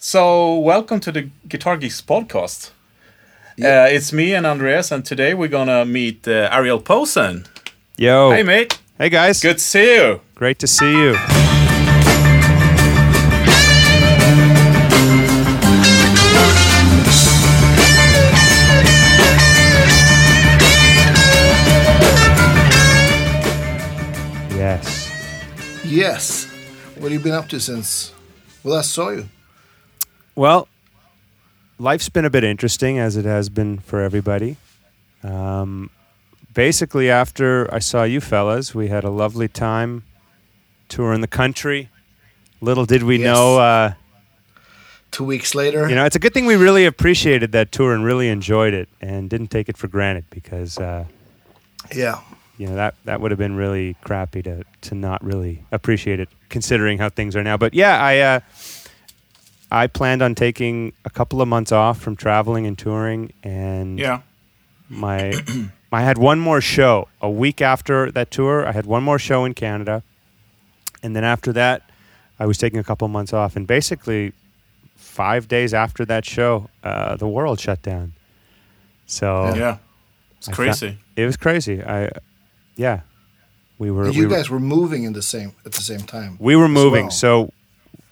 So, welcome to the Guitar Geeks podcast. Uh, it's me and Andreas, and today we're gonna meet uh, Ariel Posen. Yo. Hey, mate. Hey, guys. Good to see you. Great to see you. Yes. Yes. What have you been up to since we last saw you? Well, life's been a bit interesting as it has been for everybody. Um, basically, after I saw you fellas, we had a lovely time touring the country. Little did we Yes. know, uh, Two weeks later. you know, it's a good thing we really appreciated that tour and really enjoyed it and didn't take it for granted because, uh, yeah. you know, that, that would have been really crappy to, to not really appreciate it considering how things are now. But yeah, I, uh, I planned on taking a couple of months off from traveling and touring and Yeah. my I had one more show a week after that tour. I had one more show in Canada, and then after that, I was taking a couple of months off. And basically, five days after that show, uh, the world shut down. So Yeah. It's I crazy. it was crazy. I yeah, we were And we you were, guys were moving in the same at the same time. we were moving. well. So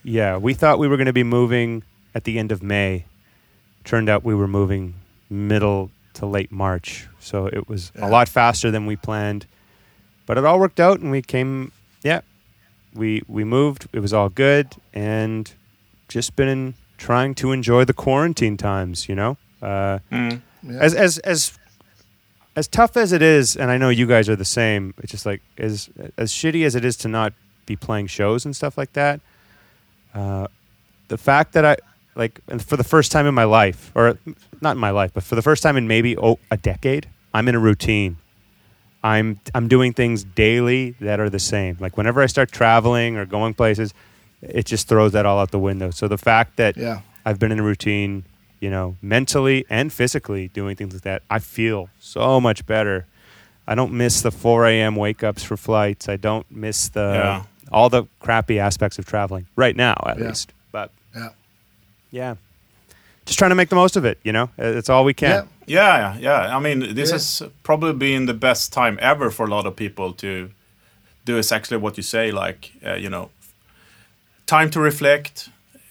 yeah, we thought we were going to be moving at the end of May. Turned out we were moving middle to late March. So it was Yeah. a lot faster than we planned. But it all worked out and we came yeah. We we moved. It was all good and just been trying to enjoy the quarantine times, you know? Uh Mm. Yeah. as as as as tough as it is, and I know you guys are the same. It's just like as as shitty as it is to not be playing shows and stuff like that. Uh, the fact that I like for the first time in my life, or not in my life, but for the first time in maybe oh, a decade, I'm in a routine. I'm I'm doing things daily that are the same. Like whenever I start traveling or going places, it just throws that all out the window. So the fact that yeah. I've been in a routine, you know, mentally and physically doing things like that. I feel so much better. I don't miss the 4 a.m. wake ups for flights. I don't miss the Yeah. All the crappy aspects of traveling right now, at Yeah. least. But Yeah. yeah, just trying to make the most of it. You know, it's all we can. Yeah. Yeah, yeah, yeah. I mean, this Yeah. has probably been the best time ever for a lot of people to do exactly what you say. Like, uh, you know, time to reflect,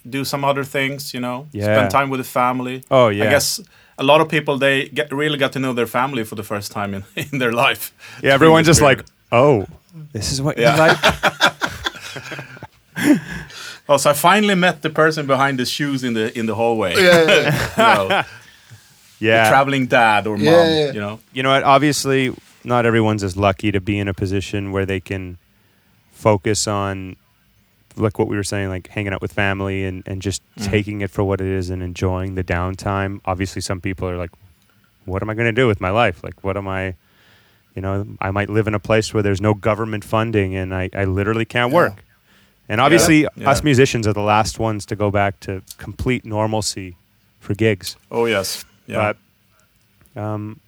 do some other things. You know, Yeah. spend time with the family. Oh yeah. I guess a lot of people they get really got to know their family for the first time in, in their life. Yeah, during everyone's this just like, oh, this is what Yeah. you like. oh, so I finally met the person behind the shoes in the in the hallway. Yeah, yeah, you know, the yeah. traveling dad or mom. Yeah, yeah. You know. you know what? Obviously, not everyone's as lucky to be in a position where they can focus on, like what we were saying, like hanging out with family and, and just Mhm. taking it for what it is and enjoying the downtime. Obviously, some people are like, what am I going to do with my life? Like, what am I, you know, I might live in a place where there's no government funding and I, I literally can't Yeah. work. And obviously, Yeah. us musicians are the last ones to go back to complete normalcy for gigs. Oh yes. Yeah. But um,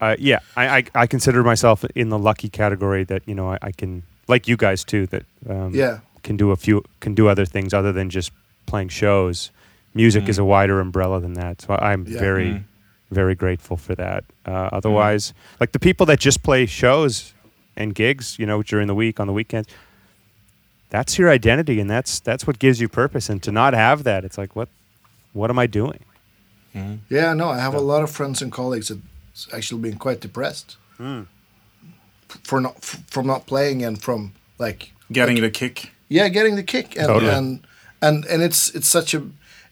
uh, yeah, I, I I consider myself in the lucky category that you know I, I can like you guys too that um, yeah. can do a few can do other things other than just playing shows. Music Mm. is a wider umbrella than that, so I'm Yeah. very Mm. very grateful for that. Uh, otherwise, like the people that just play shows and gigs, you know, during the week on the weekends. That's your identity, and that's that's what gives you purpose. And to not have that, it's like, what, what am I doing? Mm. Yeah, no, I have a lot of friends and colleagues that's actually been quite depressed Hmm. for not f- from not playing and from like Getting the kick. yeah, getting the kick and Totally. and and and it's it's such a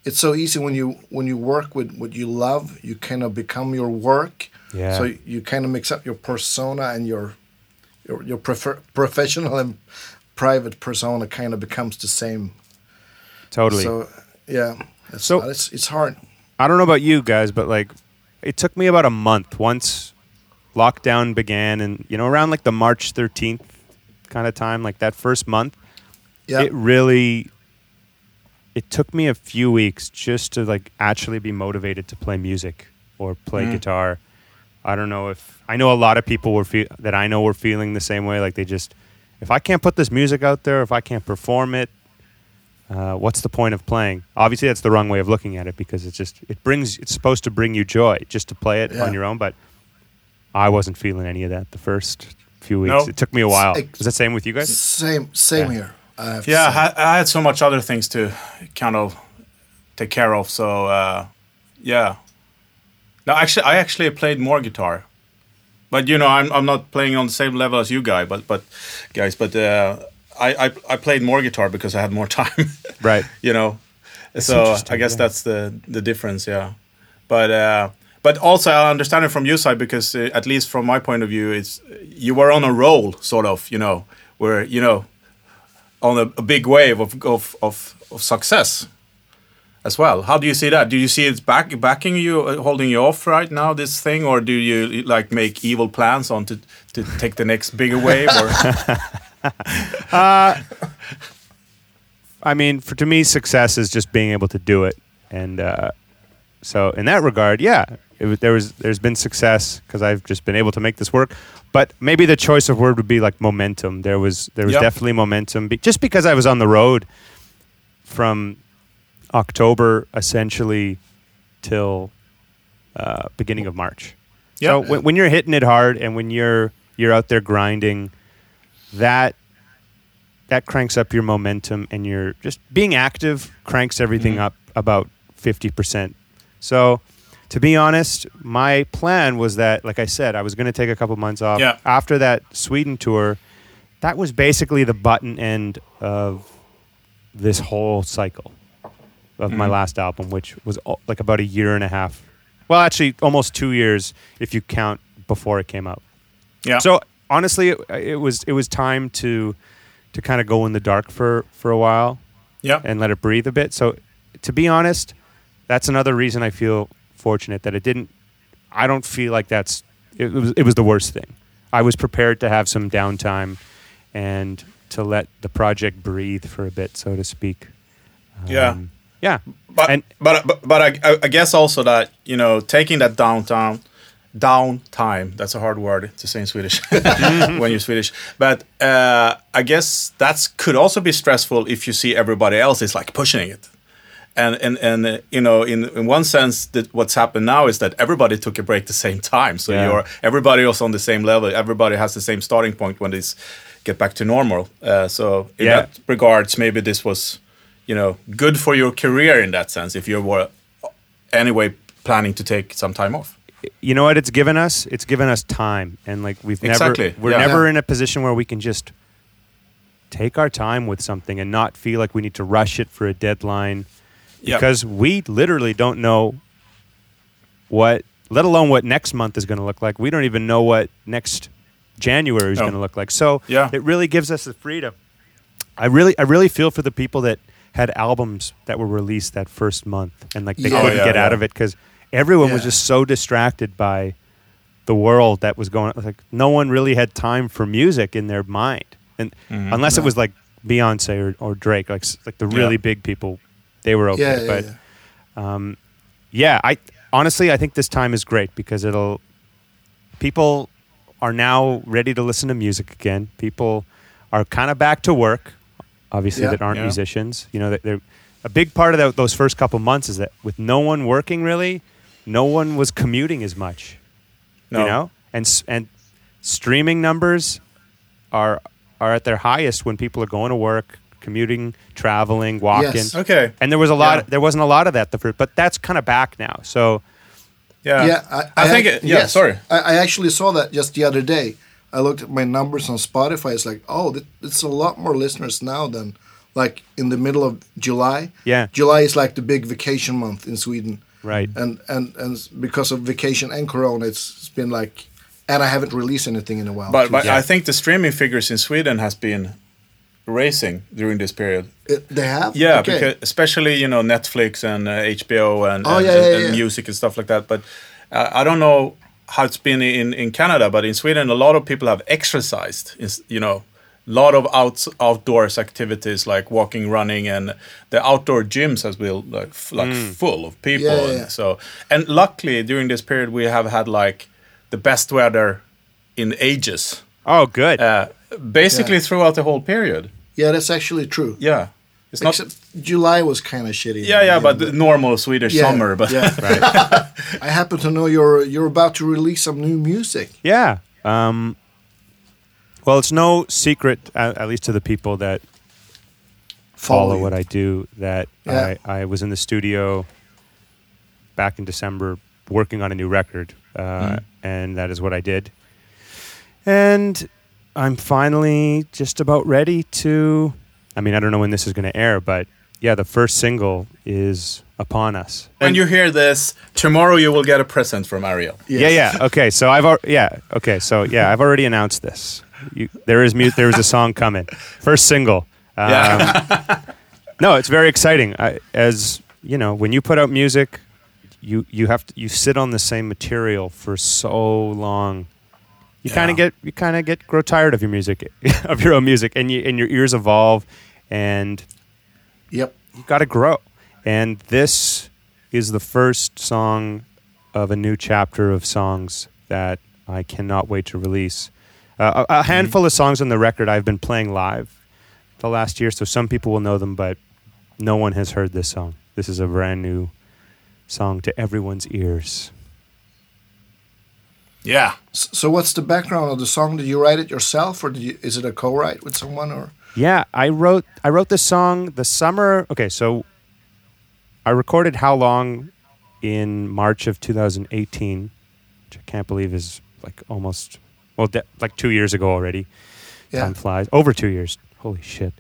it's so easy when you when you work with what you love, you kind of become your work. Yeah. So you kind of mix up your persona and your your your prefer, professional and private persona kind of becomes the same. Totally. So yeah, it's, So- it's it's hard. I don't know about you guys, but like it took me about a month once lockdown began and you know around like the March 13th kind of time like that first month Yeah, it really it took me a few weeks just to like actually be motivated to play music or play Mm. guitar. I don't know if I know a lot of people were fe- that I know were feeling the same way like they just if I can't put this music out there, if I can't perform it, uh, what's the point of playing? Obviously, that's the wrong way of looking at it because it's just it brings it's supposed to bring you joy just to play it Yeah. on your own. But I wasn't feeling any of that the first few weeks. No. It took me a while. Ex- Was that same with you guys? Same, same Yeah. here. I Yeah. I, I had so much other things to kind of take care of. So uh, yeah. No, actually, I actually played more guitar, but you know, I'm I'm not playing on the same level as you guys. But but guys, but uh, I, I I played more guitar because I had more time. Right. you know, so I guess yeah. that's the the difference. Yeah, but. Uh, but also, I understand it from your side because, uh, at least from my point of view, it's you were on a roll, sort of, you know, where you know on a, a big wave of, of, of, of success as well. How do you see that? Do you see it's back backing you, uh, holding you off right now, this thing, or do you like make evil plans on to, to take the next bigger wave? Or I mean, for to me, success is just being able to do it, and uh, so in that regard, yeah, it there was there's been success because I've just been able to make this work. But maybe the choice of word would be like momentum. There was there was Yep. definitely momentum, be, just because I was on the road from October essentially till uh, beginning of March. So Yeah. when, when you're hitting it hard and when you're you're out there grinding, that that cranks up your momentum and you're just being active cranks everything Mhm. up about 50%. So to be honest, my plan was that like I said, I was going to take a couple months off Yeah. after that Sweden tour. That was basically the button end of this whole cycle of my Mhm. last album, which was like about a year and a half. Well, actually, almost two years if you count before it came out. yeah, So honestly, it, it was it was time to to kind of go in the dark for for a while yeah, and let it breathe a bit. So to be honest, that's another reason I feel fortunate that it didn't. I don't feel like that's it was it was the worst thing. I was prepared to have some downtime and to let the project breathe for a bit, so to speak. Um, yeah. But and- but but, but I, I- I guess also that you know taking that downtown downtime that's a hard word to say in Swedish. When you're Swedish. But uh, I guess that could also be stressful if you see everybody else is like pushing it. And and and uh, you know in in one sense that what's happened now is that everybody took a break the same time. So Yeah. you're everybody was on the same level. Everybody has the same starting point when this get back to normal. Uh, so in Yeah. that regards maybe this was you know good for your career in that sense if you were anyway planning to take some time off you know what it's given us? It's given us time, and like we've Exactly, never, we're yeah. never Yeah. in a position where we can just take our time with something and not feel like we need to rush it for a deadline, Yeah. because we literally don't know what, let alone what next month is going to look like. We don't even know what next January is No. going to look like. So Yeah. it really gives us the freedom. I really, I really feel for the people that had albums that were released that first month and like they Yeah. Oh, couldn't yeah, get out of it because everyone was just so distracted by the world that was going like no one really had time for music in their mind and Mhm. unless it was like Beyonce or, or Drake like like the Yeah. really big people they were okay yeah, yeah, but yeah. um, yeah, I honestly I think this time is great because it'll people are now ready to listen to music again. People are kind of back to work, obviously Yeah. that aren't Yeah. musicians. You know, that they're a big part of that, those first couple months is that with no one working really, no one was commuting as much. No. You know, and and streaming numbers are are at their highest when people are going to work, commuting, traveling, walking. Yes. okay And there was a lot. Yeah. There wasn't a lot of that the first, but that's kind of back now. So yeah yeah, I, I think ac- it, yeah yes. sorry I, I actually saw that just the other day. I looked at my numbers on Spotify. It's like, oh, it's a lot more listeners now than like in the middle of July. Yeah. July is like the big vacation month in Sweden, right, and and and because of vacation and Corona, it's, it's been like, and I haven't released anything in a while. but, but Yeah. I think the streaming figures in Sweden has been racing during this period It- they have, Yeah, Okay. because especially you know Netflix and uh, HBO and, Oh, and, yeah, and- yeah, and yeah. music and stuff like that. But uh, I don't know how it's been in, in Canada, but in Sweden, a lot of people have exercised. You know, a lot of outs outdoors activities like walking, running, and the outdoor gyms has been like f- like full of people. Yeah, yeah, and. So and luckily during this period we have had like the best weather in ages. oh, good. Uh, basically Yeah. throughout the whole period. yeah, that's actually true. Yeah. It's not. Except July was kind of shitty. Yeah, yeah, but the normal Swedish Yeah, summer. But yeah. I happen to know you're you're about to release some new music. Yeah. Um, well, it's no secret, at, at least to the people that follow you. what I do, that Yeah. I, I was in the studio back in December working on a new record, uh, and that is what I did. And I'm finally just about ready to. I mean, I don't know when this is going to air, but yeah, the first single is upon us. when you hear this, tomorrow you will get a present from Ariel. Yes. Yeah, yeah. Okay, so I've al- yeah. Okay, so yeah, I've already announced this. You, there is mu- there is a song coming. First single. Um, Yeah. no, it's very exciting. I, as you know, when you put out music, you you have to you sit on the same material for so long. You kind of get you kind of get grow tired of your music, of your own music, and you and your ears evolve, and Yep. you got to grow. And this is the first song of a new chapter of songs that I cannot wait to release. Uh, a, a handful of songs on the record I've been playing live the last year, so some people will know them, but no one has heard this song. This is a brand new song to everyone's ears. Yeah. So what's the background of the song? Did you write it yourself, or did you, is it a co-write with someone? Or Yeah, I wrote I wrote this song the summer. Okay, so I recorded How Long in March of 2018, which I can't believe is like almost well, de- like two years ago already. yeah, Time flies. Over two years. Holy shit.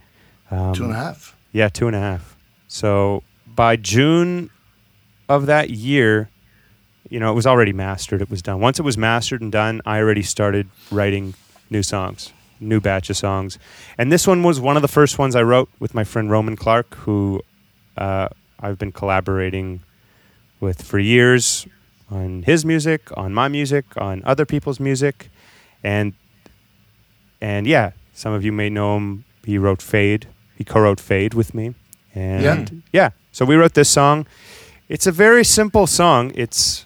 Um, two and a half. Yeah, two and a half. So by June of that year, you know, it was already mastered. It was done. Once it was mastered and done, I already started writing new songs, new batch of songs. And this one was one of the first ones I wrote with my friend Roman Clark, who uh, I've been collaborating with for years on his music, on my music, on other people's music. And and yeah, some of you may know him. He wrote Fade. He co-wrote Fade with me. And Yeah. yeah. So we wrote this song. It's a very simple song. It's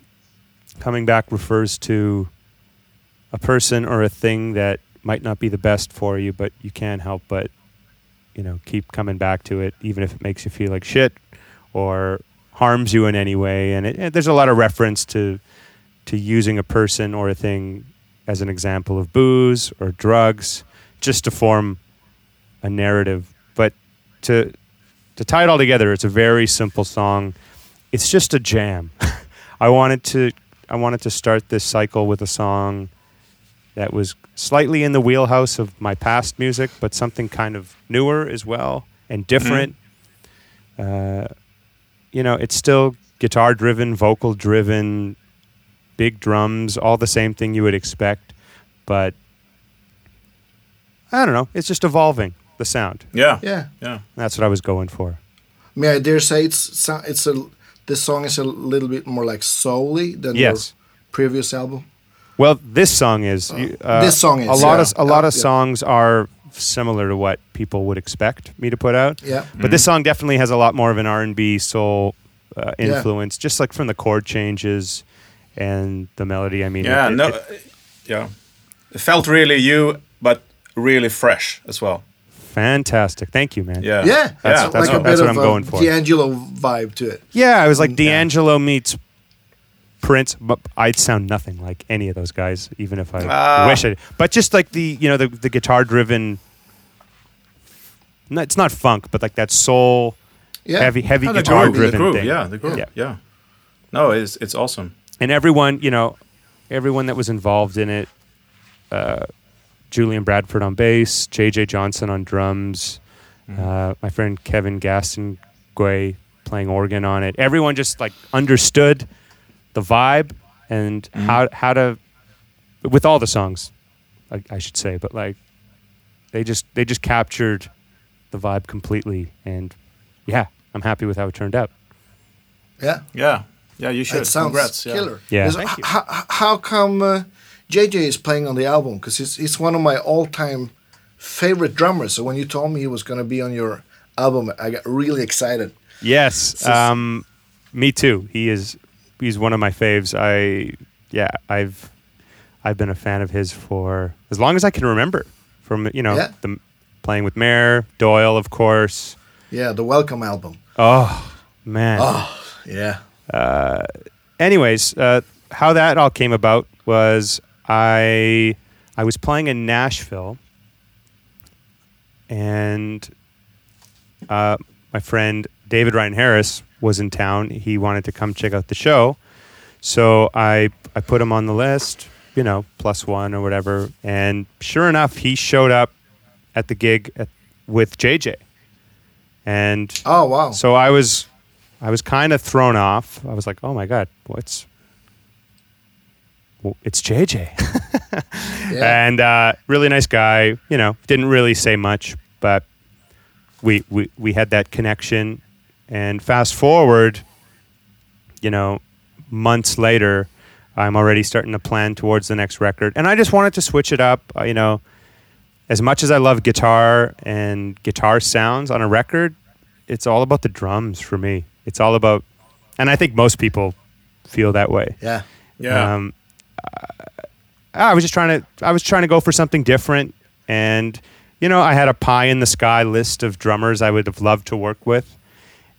coming back refers to a person or a thing that might not be the best for you, but you can't help but you know keep coming back to it, even if it makes you feel like shit or harms you in any way. And, it, and there's a lot of reference to to using a person or a thing as an example of booze or drugs, just to form a narrative. But to to tie it all together, it's a very simple song. It's just a jam. I wanted to I wanted to start this cycle with a song that was slightly in the wheelhouse of my past music, but something kind of newer as well and different. Uh, you know, it's still guitar driven, vocal driven, big drums, all the same thing you would expect, but I don't know. It's just evolving the sound. Yeah. Yeah. Yeah. That's what I was going for. May I dare say it's it's a this song is a little bit more like soul-y than Yes. your previous album. Well, this song is. you- uh, This song is, a lot yeah. of a lot of Yeah. songs are similar to what people would expect me to put out. Yeah. But this song definitely has a lot more of an R and B soul uh, Yeah. influence, just like from the chord changes and the melody. I mean, Yeah. it- no. it- uh, yeah. It felt really you, but really fresh as well. Fantastic. Thank you, man. Yeah. Yeah, That's- like that's a what- bit that's what I'm a going for. D'Angelo vibe to it. Yeah, I was like Yeah. D'Angelo meets Prince, but I'd sound nothing like any of those guys, even if I Ah. wish I. But just like the you know the the guitar driven. No, it's not funk, but like that soul, Yeah, heavy heavy Oh, the guitar groove, the driven groove, thing. Yeah, the groove. Yeah. Yeah. No, it's it's awesome. and everyone you know everyone that was involved in it uh, julian bradford on bass jj johnson on drums uh, my friend kevin gaston Guay playing organ on it everyone just like understood the vibe and how how to with all the songs I, I should say but like they just they just captured the vibe completely and yeah i'm happy with how it turned out yeah. Yeah. Yeah, you should. It sounds Congrats. Yeah. killer. Yeah. Is- Thank you. h- h- how come uh, JJ is playing on the album? Because he's, he's one of my all-time favorite drummers. So when you told me he was going to be on your album, I got really excited. Yes. Um, me too. He is. He's one of my faves. I yeah. I've I've been a fan of his for as long as I can remember. From you know Yeah. the playing with Mayer, Doyle, of course. Yeah, the Welcome album. Oh man. Oh, yeah. anyways, uh, how that all came about was I I was playing in Nashville, and uh, my friend David Ryan Harris was in town. He wanted to come check out the show, so I I put him on the list, you know, plus one or whatever. And sure enough, he showed up at the gig at, with JJ, and Oh, wow. so I was, I was kind of thrown off. I was like, "Oh my god, what's? Well, it's JJ." yeah. and uh, really nice guy. You know, didn't really say much, but we we we had that connection. And fast forward, you know, months later, I'm already starting to plan towards the next record, and I just wanted to switch it up. Uh, you know, as much as I love guitar and guitar sounds on a record, it's all about the drums for me. It's all about, and I think most people feel that way. yeah. Yeah. Um, I was just trying to I was trying to go for something different, and you know I had a pie in the sky list of drummers I would have loved to work with,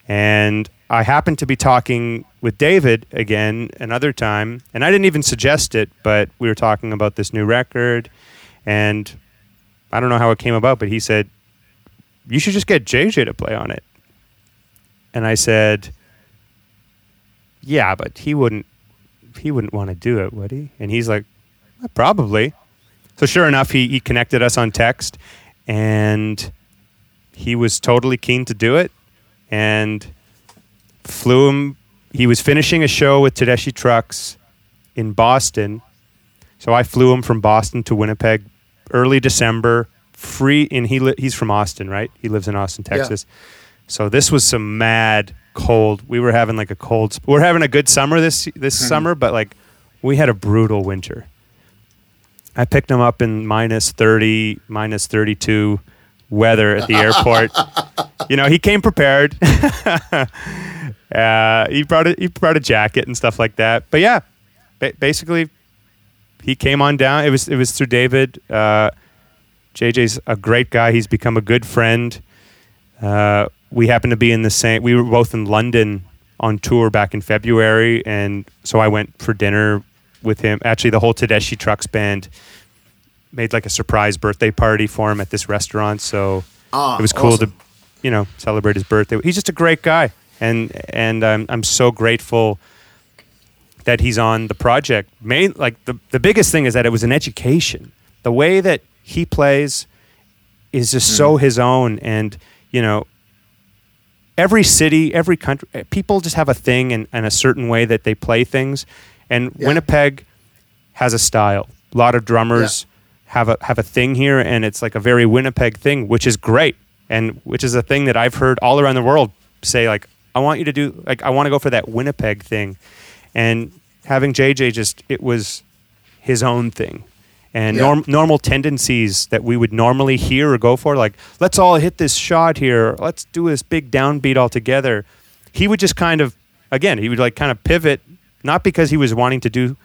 and I happened to be talking with David again another time, and I didn't even suggest it, but we were talking about this new record, and I don't know how it came about, but he said you should just get JJ to play on it, and I said. Yeah, but he wouldn't he wouldn't want to do it, would he? And he's like, "Uh, probably. So sure enough, he, he connected us on text and he was totally keen to do it and flew him. He was finishing a show with Tedeschi Trucks in Boston. So I flew him from Boston to Winnipeg early December, free. And he li- he's from Austin, right? He lives in Austin, Yeah. So this was some mad cold. We were having like a cold. Sp- we're having a good summer this this summer, but like we had a brutal winter. I picked him up in minus thirty, minus thirty two weather at the airport. you know, he came prepared. uh, he brought a, he brought a jacket and stuff like that. But yeah, ba- basically, he came on down. It was it was through David. Uh, JJ's a great guy. He's become a good friend. Uh, we happened to be in the same. We were both in London on tour back in February, and so I went for dinner with him. Actually, the whole Tedeschi Trucks band made like a surprise birthday party for him at this restaurant. So Ah, it was cool awesome. to, you know, celebrate his birthday. He's just a great guy, and and I'm I'm so grateful that he's on the project. Main like the the biggest thing is that it was an education. The way that he plays is just so Mm-hmm. his own, and you know, every city, every country, eh, people just have a thing and, and a certain way that they play things, and Yeah. Winnipeg has a style. A lot of drummers have a have a thing here, and it's like a very Winnipeg thing, which is great, and which is a thing that I've heard all around the world say like, I want you to do like I want to go for that Winnipeg thing, and having JJ just it was his own thing. And Yeah. norm, normal tendencies that we would normally hear or go for, like let's all hit this shot here, let's do this big downbeat all together. He would just kind of, again, he would like kind of pivot, not because he was wanting to do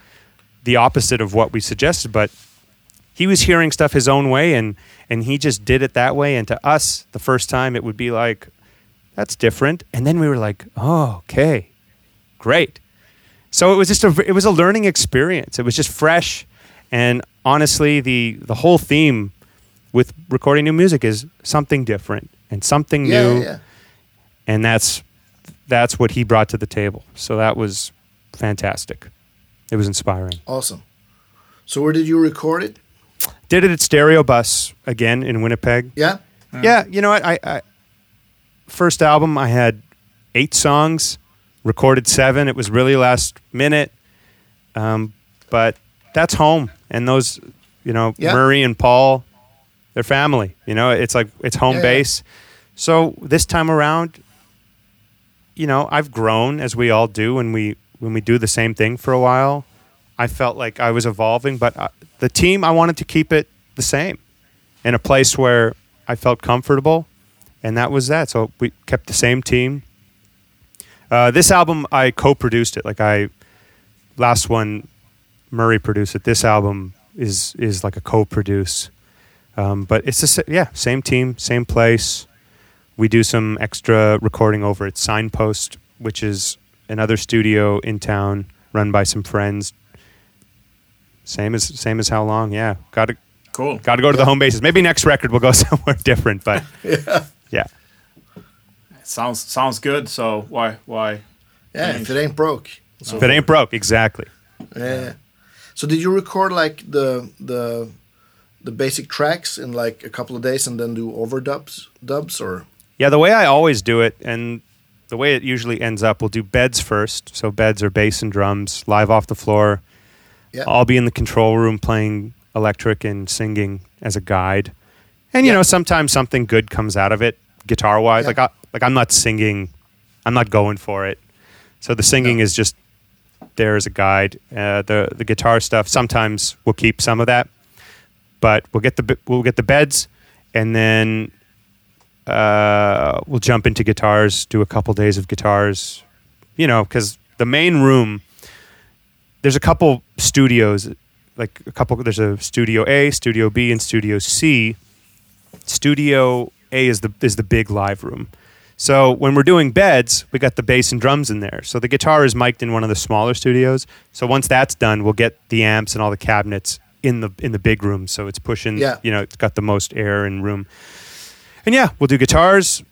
the opposite of what we suggested, but he was hearing stuff his own way and and he just did it that way. And to us the first time it would be like that's different. And then we were like oh okay great. So it was just a it was a learning experience. It was just fresh and honestly the the whole theme with recording new music is something different and something Yeah, new yeah, yeah. and that's that's what he brought to the table so that was fantastic it was inspiring Awesome. So where did you record it? did it at Stereobus again in winnipeg Yeah. Yeah, you know what? I, I first album I had eight songs, recorded seven. It was really last minute, um, but that's home, and those, you know, Yeah. Murray and Paul, they're family. You know, it's like it's home Yeah, yeah. base. So this time around, you know, I've grown as we all do when we when we do the same thing for a while. I felt like I was evolving, but uh, the team I wanted to keep it the same in a place where I felt comfortable, and that was that. So we kept the same team. Uh, this album I co-produced it. Like I, last one, Murray produced it. This album is is like a co-produce, um, but it's the yeah same team, same place. We do some extra recording over at Signpost, which is another studio in town run by some friends. Same as same as how long? Yeah, got to Cool. got to go to the home bases. Maybe next record we'll go somewhere different, but yeah. Sounds sounds good. So why why? Yeah, if it ain't broke. So If it ain't broke, exactly. Yeah. So did you record like the the the basic tracks in like a couple of days and then do overdubs dubs or Yeah, the way I always do it, and the way it usually ends up, we'll do beds first. So beds are bass and drums, live off the floor. Yeah. I'll be in the control room playing electric and singing as a guide. And you Yeah. know, sometimes something good comes out of it, guitar wise. Yeah. Like I, like I'm not singing, I'm not going for it. So the singing No. is just there as a guide. Uh, the the guitar stuff sometimes we'll keep some of that, but we'll get the we'll get the beds, and then uh, we'll jump into guitars, do a couple days of guitars, you know, because the main room, there's a couple studios, like a couple, there's a studio A, studio B, and studio C. Studio A is the is the big live room. So when we're doing beds, we got the bass and drums in there. So the guitar is mic'd in one of the smaller studios. So once that's done, we'll get the amps and all the cabinets in the in the big room. So it's pushing, Yeah. you know, it's got the most air and room. And yeah, we'll do guitars,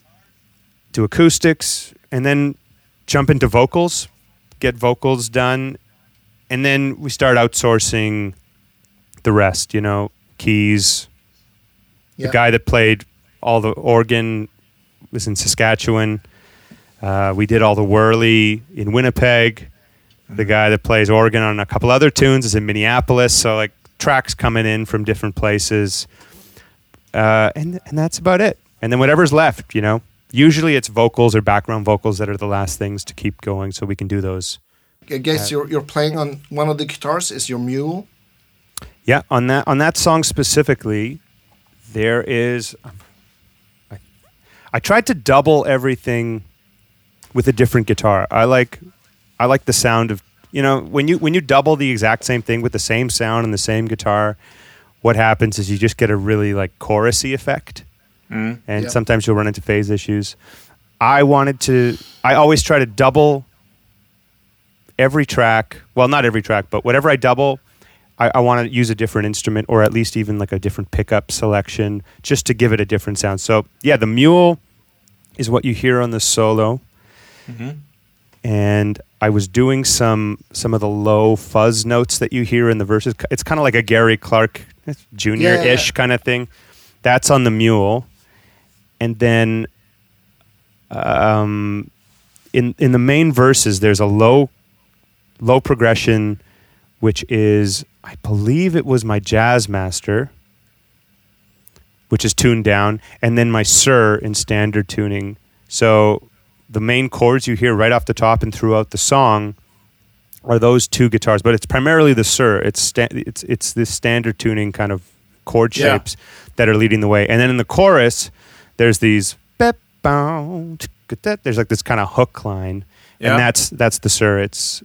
do acoustics, and then jump into vocals, get vocals done, and then we start outsourcing the rest, you know, keys. Yeah. The guy that played all the organ was in Saskatchewan. Uh, we did all the Wurly in Winnipeg. The guy that plays organ on a couple other tunes is in Minneapolis. So like tracks coming in from different places, uh, and and that's about it. And then whatever's left, you know. Usually it's vocals or background vocals that are the last things to keep going, so we can do those. I guess you're you're playing on one of the guitars is your mule. Yeah, on that on that song specifically, there is. I, I tried to double everything with a different guitar. I like, I like the sound of you know when you when you double the exact same thing with the same sound and the same guitar, what happens is you just get a really like chorusy effect, mm-hmm. and Yeah. sometimes you'll run into phase issues. I wanted to. I always try to double every track. Well, not every track, but whatever I double, I, I want to use a different instrument or at least even like a different pickup selection just to give it a different sound. So yeah, the mule is what you hear on the solo, and I was doing some some of the low fuzz notes that you hear in the verses. It's kind of like a Gary Clark Junior ish Yeah, yeah. kind of thing. That's on the mule, and then um, in in the main verses, there's a low low progression, which is I believe it was my jazz master, which is tuned down, and then my sir in standard tuning. So the main chords you hear right off the top and throughout the song are those two guitars, but it's primarily the sir. It's sta- it's it's this standard tuning kind of chord Yeah. shapes that are leading the way, and then in the chorus, there's these bep, bow, tsk, there's like this kind of hook line, Yeah. and that's that's the sir. It's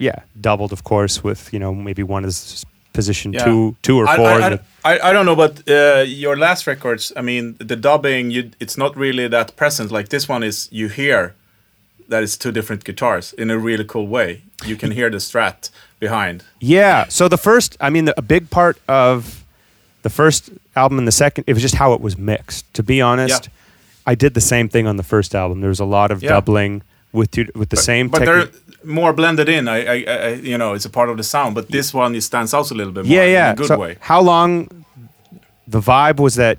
yeah, doubled of course with you know maybe one is position Yeah. two two or I, four. I, I, I, I don't know, but uh, your last records, I mean, the dubbing, you, it's not really that present. Like this one is, you hear that it's two different guitars in a really cool way. You can hear the strat behind. Yeah. So the first, I mean, the, a big part of the first album and the second, it was just how it was mixed. To be honest, Yeah. I did the same thing on the first album. There was a lot of Yeah. doubling with two, with the same. But they're more blended in. I, I, I, you know, it's a part of the sound. But this one, it stands out a little bit more yeah, yeah. in a good so way. How long? The vibe was that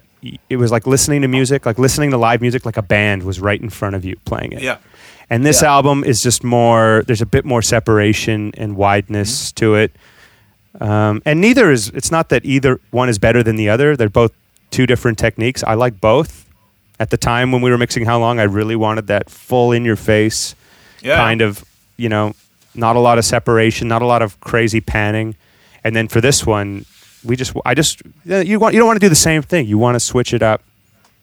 it was like listening to music, like listening to live music, like a band was right in front of you playing it. Yeah. And this Yeah. album is just more. There's a bit more separation and wideness Mm-hmm. to it. Um, and neither is. It's not that either one is better than the other. They're both two different techniques. I like both. At the time when we were mixing How Long, I really wanted that full in your face Yeah. kind of, you know, not a lot of separation, not a lot of crazy panning. And then for this one, we just, I just, you want, you don't want to do the same thing. You want to switch it up.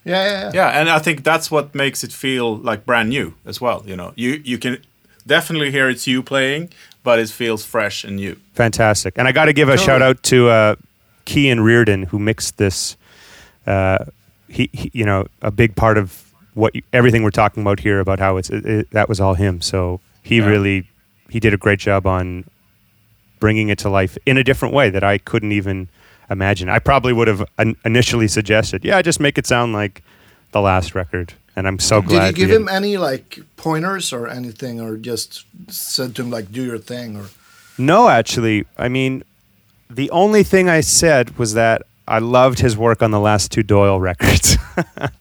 Yeah, yeah, yeah. Yeah, and I think that's what makes it feel like brand new as well. You know, you you can definitely hear it's you playing, but it feels fresh and new. Fantastic. And I got to give a Totally. shout out to uh, Kean Reardon who mixed this. Uh, he, he, you know, a big part of what you, everything we're talking about here about how it's it, it, that was all him. So he Yeah. really he did a great job on bringing it to life in a different way that I couldn't even imagine. I probably would have in- initially suggested, yeah, just make it sound like the last record. And I'm so glad. Did you give him any like pointers or anything, or just said to him like, "Do your thing"? Or No, actually, I mean, the only thing I said was that I loved his work on the last two Doyle records.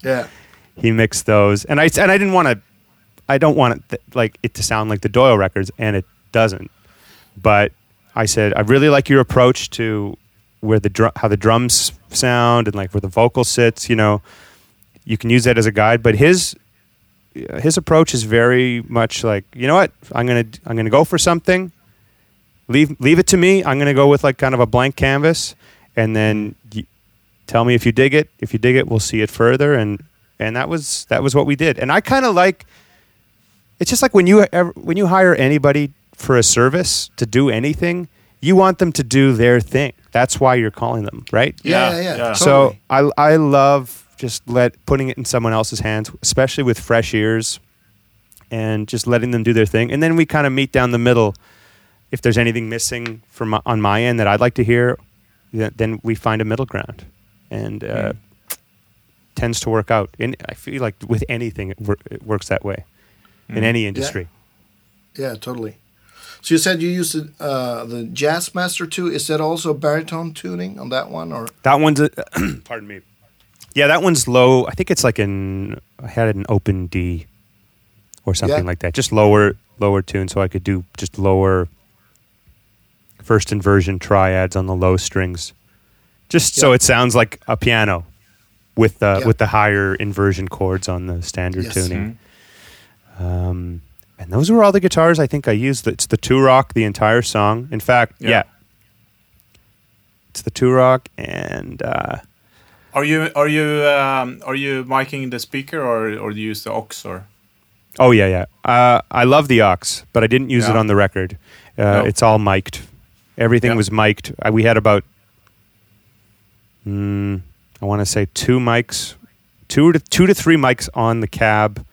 yeah, he mixed those, and I and I didn't want to. I don't want it th- like it to sound like the Doyle records, and it doesn't. But I said I really like your approach to where the drum, how the drums sound, and like where the vocal sits. You know, you can use that as a guide. But his his approach is very much like you know what I'm gonna I'm gonna go for something. Leave leave it to me. I'm gonna go with like kind of a blank canvas, and then tell me if you dig it. If you dig it, we'll see it further. And and that was that was what we did. And I kind of like. It's just like when you ever, when you hire anybody for a service to do anything, you want them to do their thing. That's why you're calling them, right? yeah, Yeah, yeah. yeah, yeah. So totally. I I love just let putting it in someone else's hands, especially with fresh ears, and just letting them do their thing. And then we kind of meet down the middle. If there's anything missing from my, on my end that I'd like to hear, then we find a middle ground, and uh, tends to work out. And I feel like with anything, it, wor- it works that way in any industry. yeah, totally. So you said you used the, uh, the Jazz Master too. Is that also baritone tuning on that one, or That one's a, pardon me. Yeah, that one's low. I think it's like an I had an open D or something Yeah. like that. Just lower lower tune so I could do just lower first inversion triads on the low strings. Just so it sounds like a piano with the Yeah. with the higher inversion chords on the standard Yes. tuning. Um, and those were all the guitars I think I used. It's the Two-Rock the entire song. In fact, Yeah. yeah. It's the Two-Rock and uh, Are you are you um, are you miking the speaker or or do you use the OX or? Oh yeah, yeah. Uh, I love the OX, but I didn't use it on the record. Uh, No. It's all mic'd. Everything Yeah. was mic'd. Uh, we had about, mm, I want to say two mics, two to two to three mics on the cab,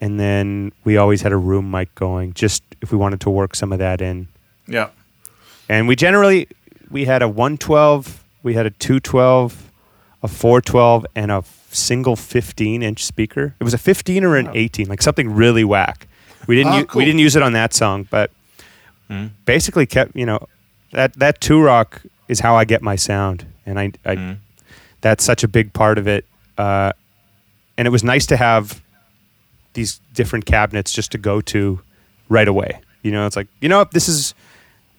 and then we always had a room mic going, just if we wanted to work some of that in. Yeah. And we generally we had a 112, we had a 212, a 412, and a single 15 inch speaker. It was a 15 or an Wow. 18, like something really whack. We didn't u- cool. we didn't use it on that song, but Mm. basically kept you know that that Two-Rock is how I get my sound, and I, I Mm. that's such a big part of it. Uh, and it was nice to have these different cabinets just to go to right away. You know, it's like you know this is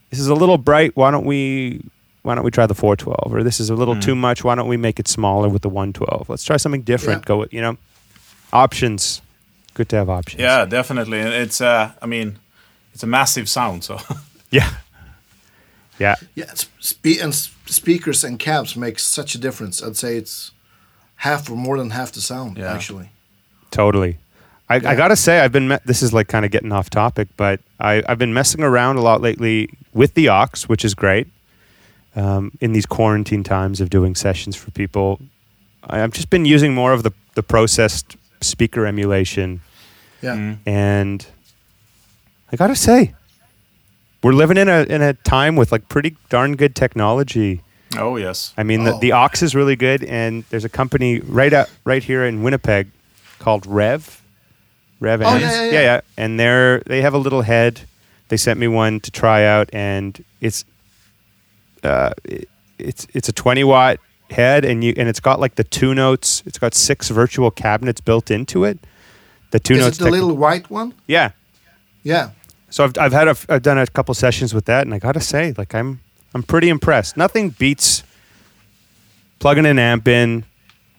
this is a little bright. Why don't we why don't we try the 412? Or this is a little Mm. too much. Why don't we make it smaller with the 112? Let's try something different. Yeah. Go with you know options. Good to have options. Yeah, definitely. It's uh, I mean, it's a massive sound. So yeah, yeah. yeah, spe- and speakers and cabs make such a difference. I'd say it's half or more than half the sound Yeah. actually. Totally. I, I gotta say, I've been. Me- this is like kind of getting off topic, but I, I've been messing around a lot lately with the OX, which is great. Um, in these quarantine times of doing sessions for people, I- I've just been using more of the the processed speaker emulation, Yeah. Mm. and I gotta say, we're living in a in a time with like pretty darn good technology. oh yes. I mean, the, Oh. the OX is really good, and there's a company right out right here in Winnipeg called Revv. Revv. Oh, Amps. yeah, yeah, yeah, yeah. And they're they have a little head. They sent me one to try out, and it's uh, it, it's it's a 20 watt head, and you and it's got like the two notes. It's got six virtual cabinets built into it. The two Is notes. it the tech- little white one? yeah. Yeah. So I've I've had a, I've done a couple sessions with that, and I gotta say, like I'm I'm pretty impressed. Nothing beats plugging an amp in,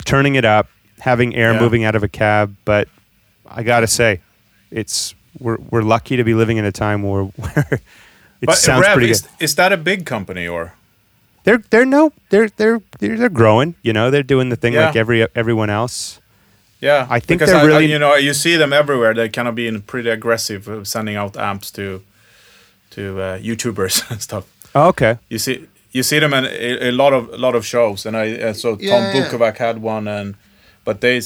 turning it up, having air Yeah. moving out of a cab. But I gotta say, it's we're we're lucky to be living in a time where where it But sounds Revv, pretty is, good. is that a big company or? They're they're no they're they're they're, they're growing. You know, they're doing the thing Yeah. like every everyone else. Yeah, I think because they're I- I- really- you know you see them everywhere. They're kind of being pretty aggressive, uh, sending out amps to to uh, YouTubers and stuff. Oh, okay. You see you see them in a, a lot of a lot of shows, and I uh, so Yeah, Tom yeah. Bukovac had one, and but they,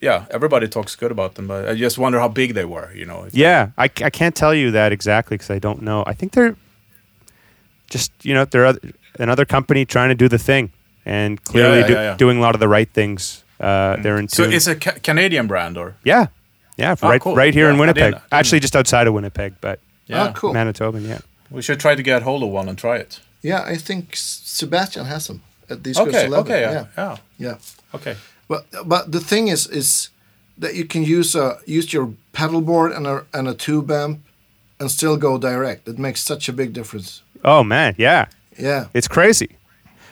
yeah, everybody talks good about them. But I just wonder how big they were. You know. Yeah, I, I can't tell you that exactly because I don't know. I think they're just you know they're oth- another company trying to do the thing and clearly yeah, do, yeah, yeah. doing a lot of the right things. Uh, They're in So it's a ca- Canadian brand, or yeah, yeah, Oh, right, cool. right here Yeah, in I Winnipeg. didn't- didn't- Actually, just outside of Winnipeg, but yeah, Ah, cool. Manitoban. Yeah. we should try to get hold of one and try it. Yeah, I think Sebastian has them at Disco Okay, 11. okay, yeah, yeah, yeah, yeah. okay. But but the thing is is that you can use a use your pedal board and a and a tube amp and still go direct. It makes such a big difference. Oh man, yeah, Yeah. it's crazy.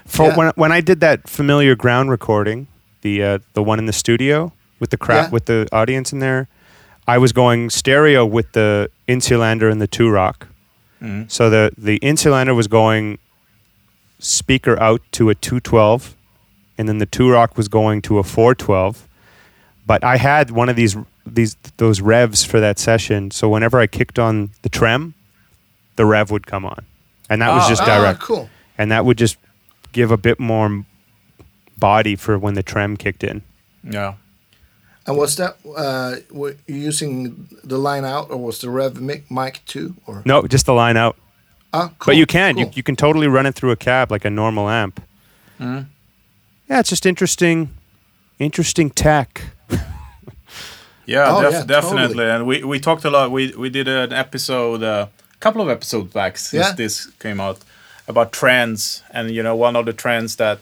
For Yeah. when when I did that familiar ground recording, the uh, the one in the studio with the crowd Yeah. with the audience in there, I was going stereo with the Insulander and the Two-Rock. Mhm. So the the Insulander was going speaker out to a 212 and then the Two-Rock was going to a 412. But I had one of these these those Revvs for that session, so whenever I kicked on the trem, the Revv would come on. And that was Ah. just Ah, direct. cool. And that would just give a bit more body for when the trem kicked in. Yeah. And was that uh, were you using the line out or was the Revv mic, mic too? Or No, just the line out. ah, cool, but you can. You, cool. you can totally run it through a cab like a normal amp. Mhm. Yeah, it's just interesting interesting tech. Yeah, Oh, def- yeah, definitely. totally. And we, we talked a lot. We we did an episode, a couple of episodes back since Yeah. this came out about trends, and you know one of the trends that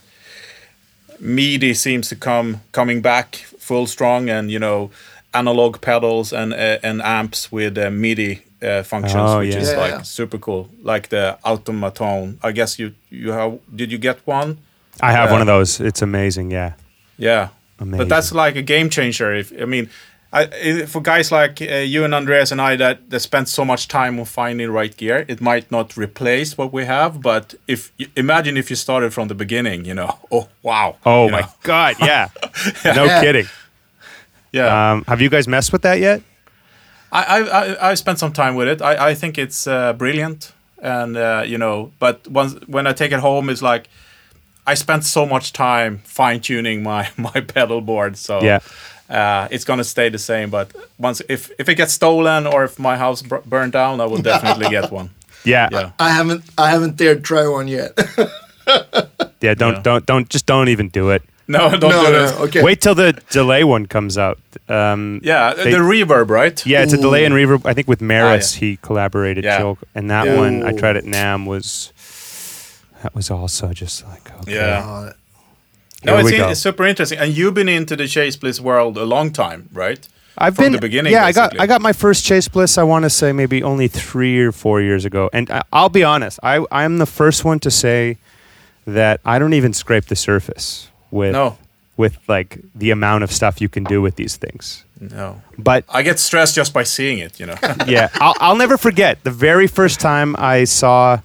MIDI seems to come coming back full strong, and you know analog pedals and uh, and amps with uh, MIDI uh, functions, Oh, which yeah. is Yeah, like yeah. super cool. Like the Automatone. I guess you you have. Did you get one? I have Yeah. one of those. It's amazing, yeah. Yeah, Amazing. but that's like a game changer. If I mean, I, i- for guys like uh, you and Andreas and I that, that spent so much time on finding right gear, it might not replace what we have. But if imagine if you started from the beginning, you know, oh wow, Oh my know. god, yeah. no Yeah. kidding. yeah. Um, have you guys messed with that yet? I, I I I spent some time with it. I I think it's uh, brilliant, and uh, you know, but once when I take it home, it's like. I spent so much time fine tuning my my pedal board, so Yeah. Uh, it's gonna stay the same. But once if if it gets stolen or if my house bur- burned down, I will definitely get one. Yeah. Yeah, I haven't I haven't dared try one yet. Yeah, don't Yeah. don't don't just don't even do it. no, don't no, do no, it. okay. Wait till the delay one comes out. Um, Yeah, They- the reverb, right? Yeah, it's a delay and reverb. I think with Meris he collaborated. Yeah. Joel, and that Yeah. one I tried at NAMM was that was also just like okay. Yeah. No, it's, in- it's super interesting. And you've been into the Chase Bliss world a long time, right? I've From been the beginning, Yeah, I got. I got my first Chase Bliss. I want to say maybe only three or four years ago. And I, I'll be honest, I I'm the first one to say that I don't even scrape the surface with No, with like the amount of stuff you can do with these things. no. But I get stressed just by seeing it. You know. yeah, I'll, I'll never forget the very first time I saw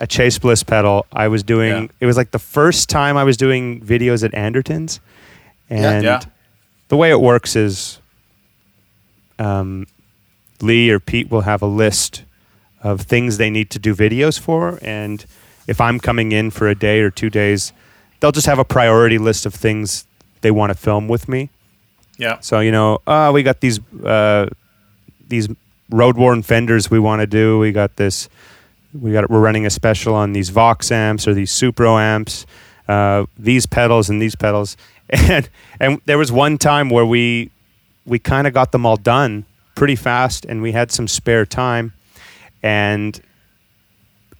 a Chase Bliss pedal. I was doing. Yeah. It was like the first time I was doing videos at Andertons, and Yeah. the way it works is, um, Lee or Pete will have a list of things they need to do videos for, and if I'm coming in for a day or two days, they'll just have a priority list of things they want to film with me. yeah. So you know, uh, we got these uh, these road worn fenders we want to do. We got this. We got we're running a special on these Vox amps or these Supro amps. Uh, these pedals and these pedals, and and there was one time where we we kind of got them all done pretty fast, and we had some spare time, and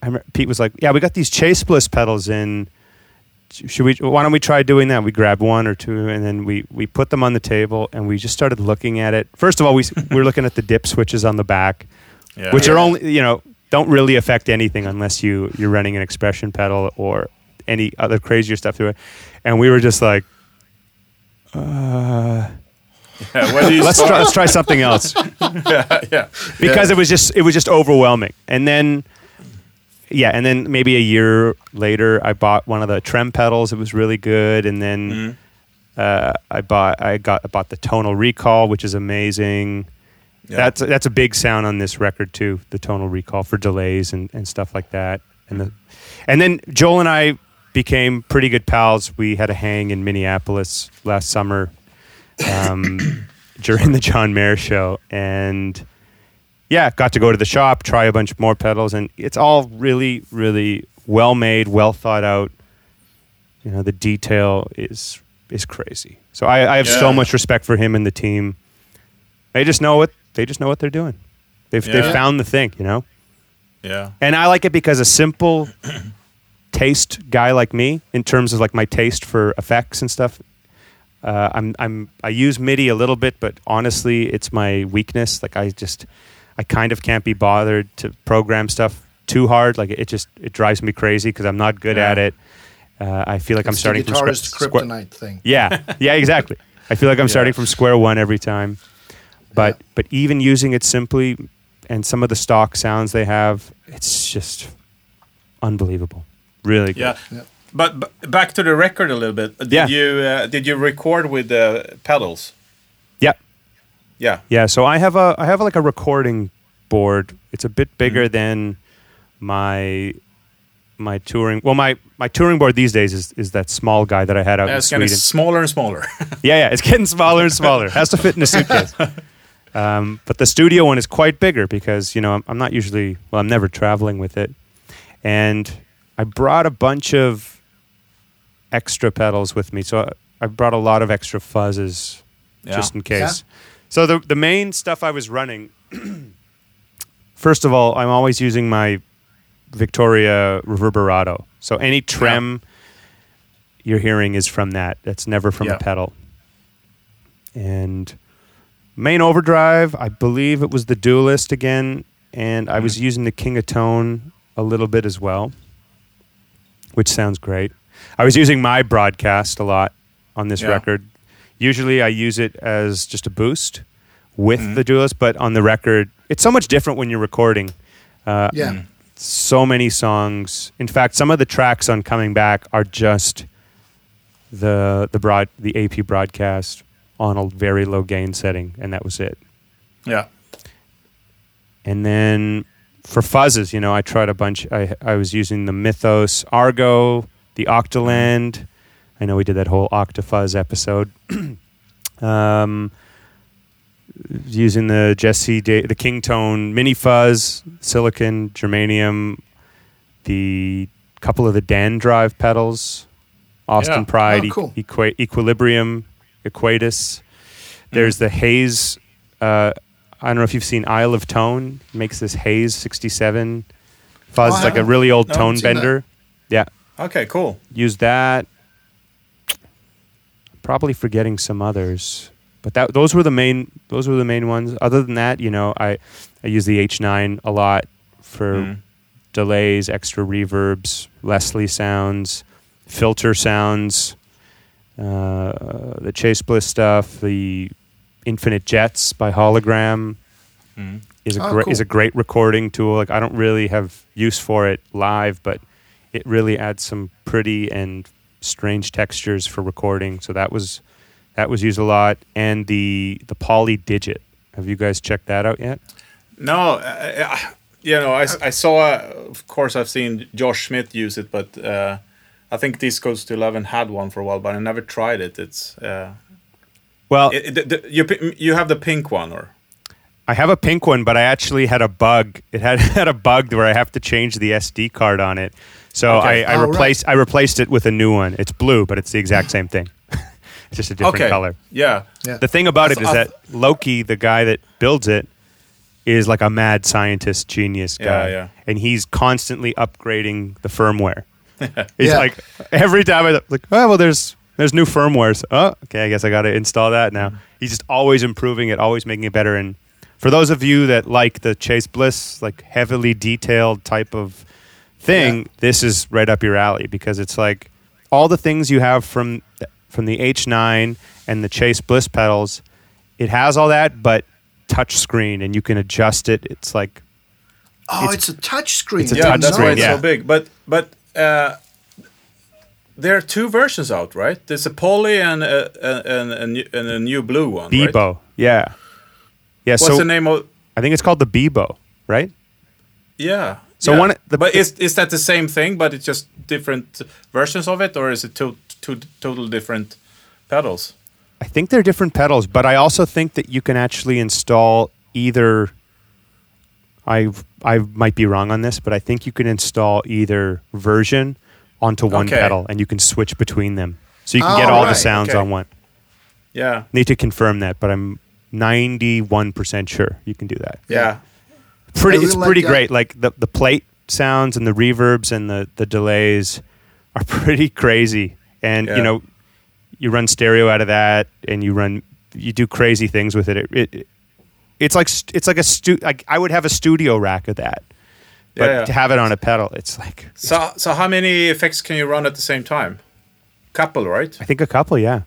I remember Pete was like, "Yeah, we got these Chase Bliss pedals in." should we why don't we try doing that we grabbed one or two and then we we put them on the table and we just started looking at it first of all we, we were looking at the dip switches on the back yeah. which Yeah. are only you know don't really affect anything unless you you're running an expression pedal or any other crazier stuff through it. And we were just like uh, Yeah, where do you let's try, let's try something else. Yeah, yeah. because it was just it was just overwhelming. And then yeah and then maybe a year later i bought one of the trem pedals. It was really good. And then Mhm. uh, i bought i got I bought the tonal recall which is amazing Yeah. that's that's a big sound on this record too the tonal recall for delays and, and stuff like that and the and then joel and i became pretty good pals. We had a hang in Minneapolis last summer um, during the John Mayer show, and yeah, got to go to the shop, try a bunch more pedals, and it's all really, really well made, well thought out. You know, the detail is is crazy. So I, I have so much respect for him and the team. They just know what they just know what they're doing. They've Yeah. they've found the thing, you know. Yeah. And I like it because a simple taste guy like me, in terms of like my taste for effects and stuff, uh, I'm I'm I use MIDI a little bit, but honestly, it's my weakness. Like I just I kind of can't be bothered to program stuff too hard. Like it just it drives me crazy because I'm not good Yeah. at it. Uh, I feel like I'm starting the from squa- guitarist squa- kryptonite thing. yeah, yeah, exactly. I feel like I'm starting from square one every time. But Yeah. but even using it simply and some of the stock sounds they have, it's just unbelievable. Really good. Yeah. Yeah. But, but back to the record a little bit. Did Yeah. you uh, did you record with the pedals? Yeah. Yeah. Yeah, so I have a I have like a recording board. It's a bit bigger than my my touring. Well, my my touring board these days is is that small guy that I had out Yeah, in it's kind of Sweden. smaller and smaller. Yeah, yeah, it's getting smaller and smaller. Has to fit in a suitcase. Um, but the studio one is quite bigger because you know I'm, I'm not usually well I'm never traveling with it, and I brought a bunch of extra pedals with me. So I, I brought a lot of extra fuzzes Yeah. just in case. So the the main stuff I was running. first of all, I'm always using my Victoria Reverberato. So any trem you're hearing is from that. That's never from Yeah. a pedal. And main overdrive, I believe it was the Duelist again, and I was using the King of Tone a little bit as well, which sounds great. I was using my broadcast a lot on this Yeah. record. Usually I use it as just a boost with the Duelist, but on the record, it's so much different when you're recording. Uh, Yeah. so many songs. In fact, some of the tracks on Coming Back are just the the broad the AP broadcast on a very low gain setting, and that was it. yeah. And then for fuzzes, you know, I tried a bunch. I I was using the Mythos Argo, the Octoland. I know we did that whole Octafuzz episode. um, using the Jesse da- the King Tone Mini Fuzz, Silicon, Germanium, the couple of the Dan Drive pedals, Austin Yeah. Pride, Oh, cool. Equa- Equilibrium, Equatus. There's the Haze. Uh, I don't know if you've seen Isle of Tone. Makes this Haze 67 fuzz. Oh, like a really old No, tone seen that. bender. Yeah, Okay, cool. use that. Probably forgetting some others, but that those were the main those were the main ones. Other than that, you know, I I use the H9 a lot for Mm. delays, extra reverbs, Leslie sounds, filter sounds, uh, the Chase Bliss stuff, the Infinite Jets by Hologram Mm. is a Oh, great cool. is a great recording tool. Like I don't really have use for it live, but it really adds some pretty and strange textures for recording. So that was that was used a lot, and the the Poly Digit. Have you guys checked that out yet? No, uh, uh, you know, I, s- I saw. Uh, of course, I've seen Josh Smith use it, but uh, I think This Goes to Eleven had one for a while, but I never tried it. It's uh, Well, it, it, the, you you have the pink one, or I have a pink one, but I actually had a bug. It had had a bug where I have to change the SD card on it. So Okay. I, I Oh, right. replaced I replaced it with a new one. It's blue, but it's the exact same thing. it's just a different okay, color. yeah, Yeah. The thing about it is I that Loki, the guy that builds it, is like a mad scientist genius Yeah, guy, yeah. and he's constantly upgrading the firmware. It's Yeah. like every time I like, oh well, there's there's new firmware. So, oh, okay, I guess I got to install that now. Mm-hmm. He's just always improving it, always making it better. And for those of you that like the Chase Bliss, like heavily detailed type of thing, Yeah. this is right up your alley because it's like all the things you have from from the H9 and the Chase Bliss pedals. It has all that, but touch screen, and you can adjust it. It's like Oh, It's- it's, a touch screen. it's a yeah, touch that's why screen, it's yeah. so big. But but uh, there are two versions out, right? There's a poly and a, and, new- and a new blue one. right? Beebo, yeah, yeah. What's so the name of? I think it's called the Beebo, right? Yeah, So Yeah. one, the, but is is that the same thing, but it's just different versions of it, or is it two two total different pedals? I think they're different pedals, but I also think that you can actually install either. I I might be wrong on this, but I think you can install either version onto one Okay. pedal, and you can switch between them, so you can Oh, get all the sounds okay. on one. Yeah, Need to confirm that, but I'm ninety one percent sure you can do that. yeah, Pretty, I it's really pretty like that. great. Like the the plate sounds and the reverbs and the the delays are pretty crazy, and Yeah. you know you run stereo out of that and you run you do crazy things with it. It, it it's like it's like a stu- like I would have a studio rack of that, but Yeah, yeah. to have it on a pedal, it's like So so how many effects can you run at the same time? Couple, right? I think a couple, yeah,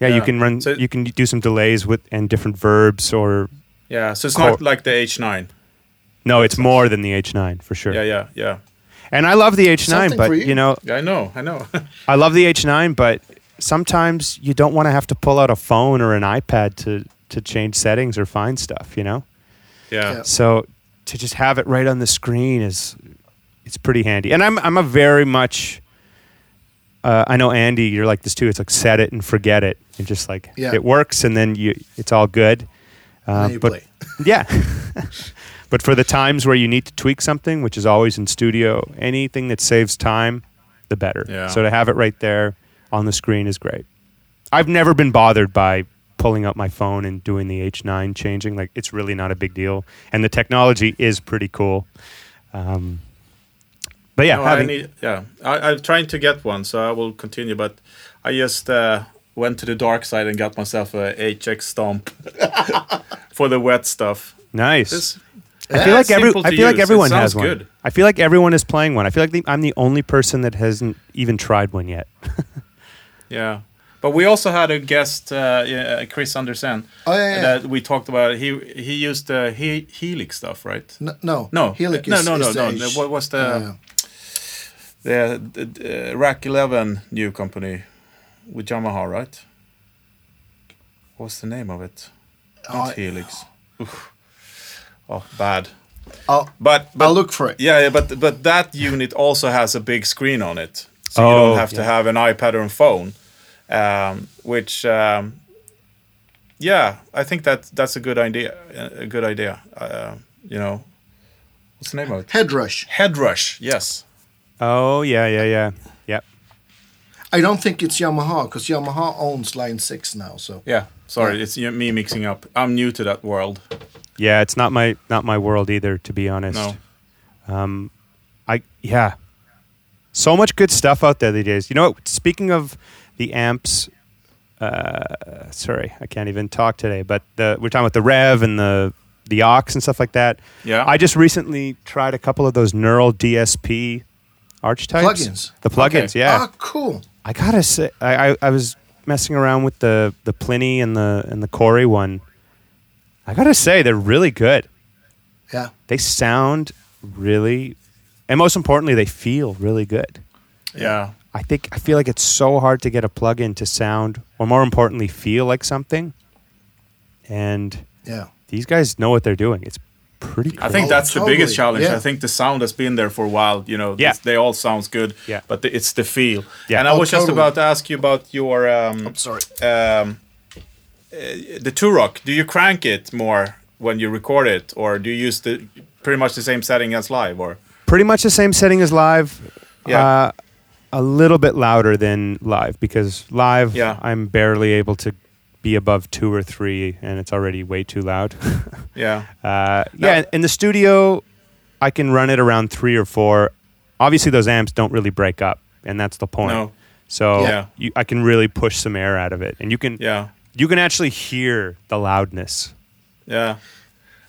yeah. You can run, So- you can do some delays with and different verbs or Yeah. So it's Cool. not like the H9. no, it's more than the H9 for sure. Yeah, yeah, yeah. And I love the H9, Something but you. you know, Yeah, I know, I know. I love the H9, but sometimes you don't want to have to pull out a phone or an iPad to to change settings or find stuff, you know. yeah. Yeah. So to just have it right on the screen is it's pretty handy. And I'm I'm a very much uh, I know Andy, you're like this too. It's like set it and forget it, and just like Yeah. it works, and then you it's all good. And Uh, then you but play. yeah, but for the times where you need to tweak something, which is always in studio, anything that saves time, the better. Yeah. So to have it right there on the screen is great. I've never been bothered by pulling up my phone and doing the H9 changing. Like it's really not a big deal, and the technology is pretty cool. Um, but yeah, No, I having, need, yeah. I, I'm trying to get one, so I will continue. But I just uh, went to the dark side and got myself a HX Stomp for the wet stuff. nice. This, I feel like every, I feel like use. Everyone has one. good. I feel like everyone is playing one. I feel like the, I'm the only person that hasn't even tried one yet. Yeah. But we also had a guest, uh, yeah, Chris Andersen, Oh yeah, yeah. that we talked about. He he used the he, Helix stuff, right? no, no, No, Helix no, is, no, no, is no. the H. What was the Uh, the, the, the Rack Eleven new company with Yamaha, right? What's the name of it? Not I- Helix. Oof. Oh, bad. I'll, But, but I'll look for it. Yeah, yeah, but but that unit also has a big screen on it, so you Oh, don't have to have an iPad or a phone. Um, which, um, yeah, I think that that's a good idea. A good idea. Uh, you know, what's the name of it? Head Rush. Head Rush. Yes. oh yeah, yeah, yeah, yep. I don't think it's Yamaha because Yamaha owns Line Six now. So Yeah. Sorry, Yeah. it's me mixing up. I'm new to that world. Yeah, it's not my not my world either, to be honest. No. Um, I yeah, so much good stuff out there these days. You know, what? speaking of the amps, uh, sorry, I can't even talk today. But the, we're talking about the Revv and the the OX and stuff like that. Yeah. I just recently tried a couple of those Neural DSP archetypes. Plugins. The plugins, Okay. yeah. ah, cool. I gotta say, I, I, I was messing around with the the Plini and the and the Cory one. I gotta say, they're really good. Yeah. They sound really, and most importantly, they feel really good. yeah. I think I feel like it's so hard to get a plugin to sound, or more importantly, feel like something. And Yeah. these guys know what they're doing. It's pretty. Cool. I think Oh, that's the biggest challenge. Yeah. I think the sound has been there for a while. You know, Yeah. They all sounds good. Yeah. But the, it's the feel. Yeah. And I Oh, was just about to ask you about your um, I'm sorry. um, uh, the Two-Rock. Do you crank it more when you record it, or do you use the pretty much the same setting as live? Or pretty much the same setting as live. Yeah. Uh, a little bit louder than live because live Yeah. I'm barely able to be above two or three, and it's already way too loud. yeah, Uh, yeah, in the studio, I can run it around three or four. Obviously, those amps don't really break up, and that's the point. no, So Yeah. you, I can really push some air out of it, and you can yeah, you can actually hear the loudness. yeah.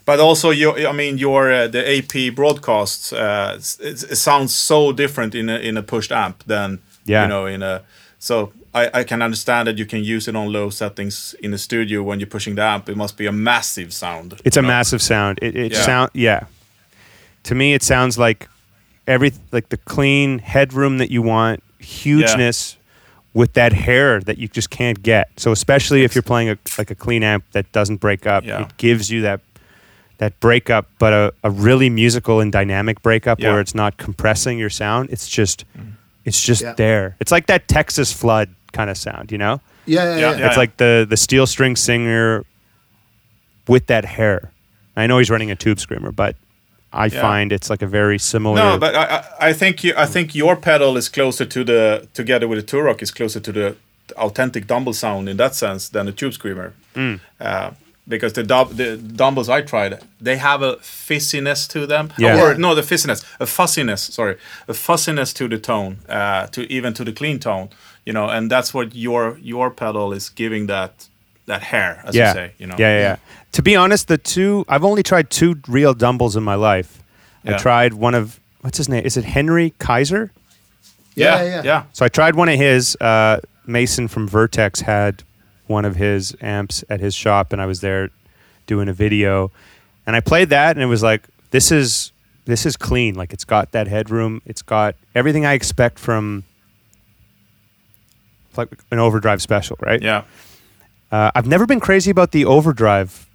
But also, your, I mean, your uh, the AP broadcasts. Uh, it's- it sounds so different in a in a pushed amp than Yeah. you know in a. So I, I can understand that you can use it on low settings in the studio when you're pushing the amp. It must be a massive sound. It's a know? massive sound. It, it Yeah. sound yeah. To me, it sounds like every like the clean headroom that you want, hugeness with that hair that you just can't get. So especially if you're playing a like a clean amp that doesn't break up, Yeah. it gives you that that breakup, but a, a really musical and dynamic breakup Yeah. where it's not compressing your sound. It's just it's just Yeah. there. It's like that Texas flood kind of sound, you know? Yeah, yeah, Yeah, yeah. yeah. it's like the the steel string singer with that hair. I know he's running a tube screamer, but I Yeah. find it's like a very similar. No, but I, I, I think you, I think your pedal is closer to the together with the Two-Rock is closer to the authentic Dumble sound in that sense than the Tube Screamer. Mm. Uh, because the dub, the Dumbles I tried, they have a fizziness to them. Yeah. Or no, the fizziness, a fussiness. Sorry, a fussiness to the tone, uh, to even to the clean tone. You know, and that's what your your pedal is giving that that hair, as yeah. you say. You know. yeah, yeah, yeah. To be honest, the two I've only tried two real Dumbles in my life. Yeah. I tried one of what's his name? Is it Henry Kaiser? Yeah, Yeah, yeah, yeah. So I tried one of his. Uh, Mason from Vertex had one of his amps at his shop, and I was there doing a video, and I played that, and it was like this is this is clean. Like it's got that headroom. It's got everything I expect from like an overdrive special, right? Yeah. Uh, I've never been crazy about the overdrive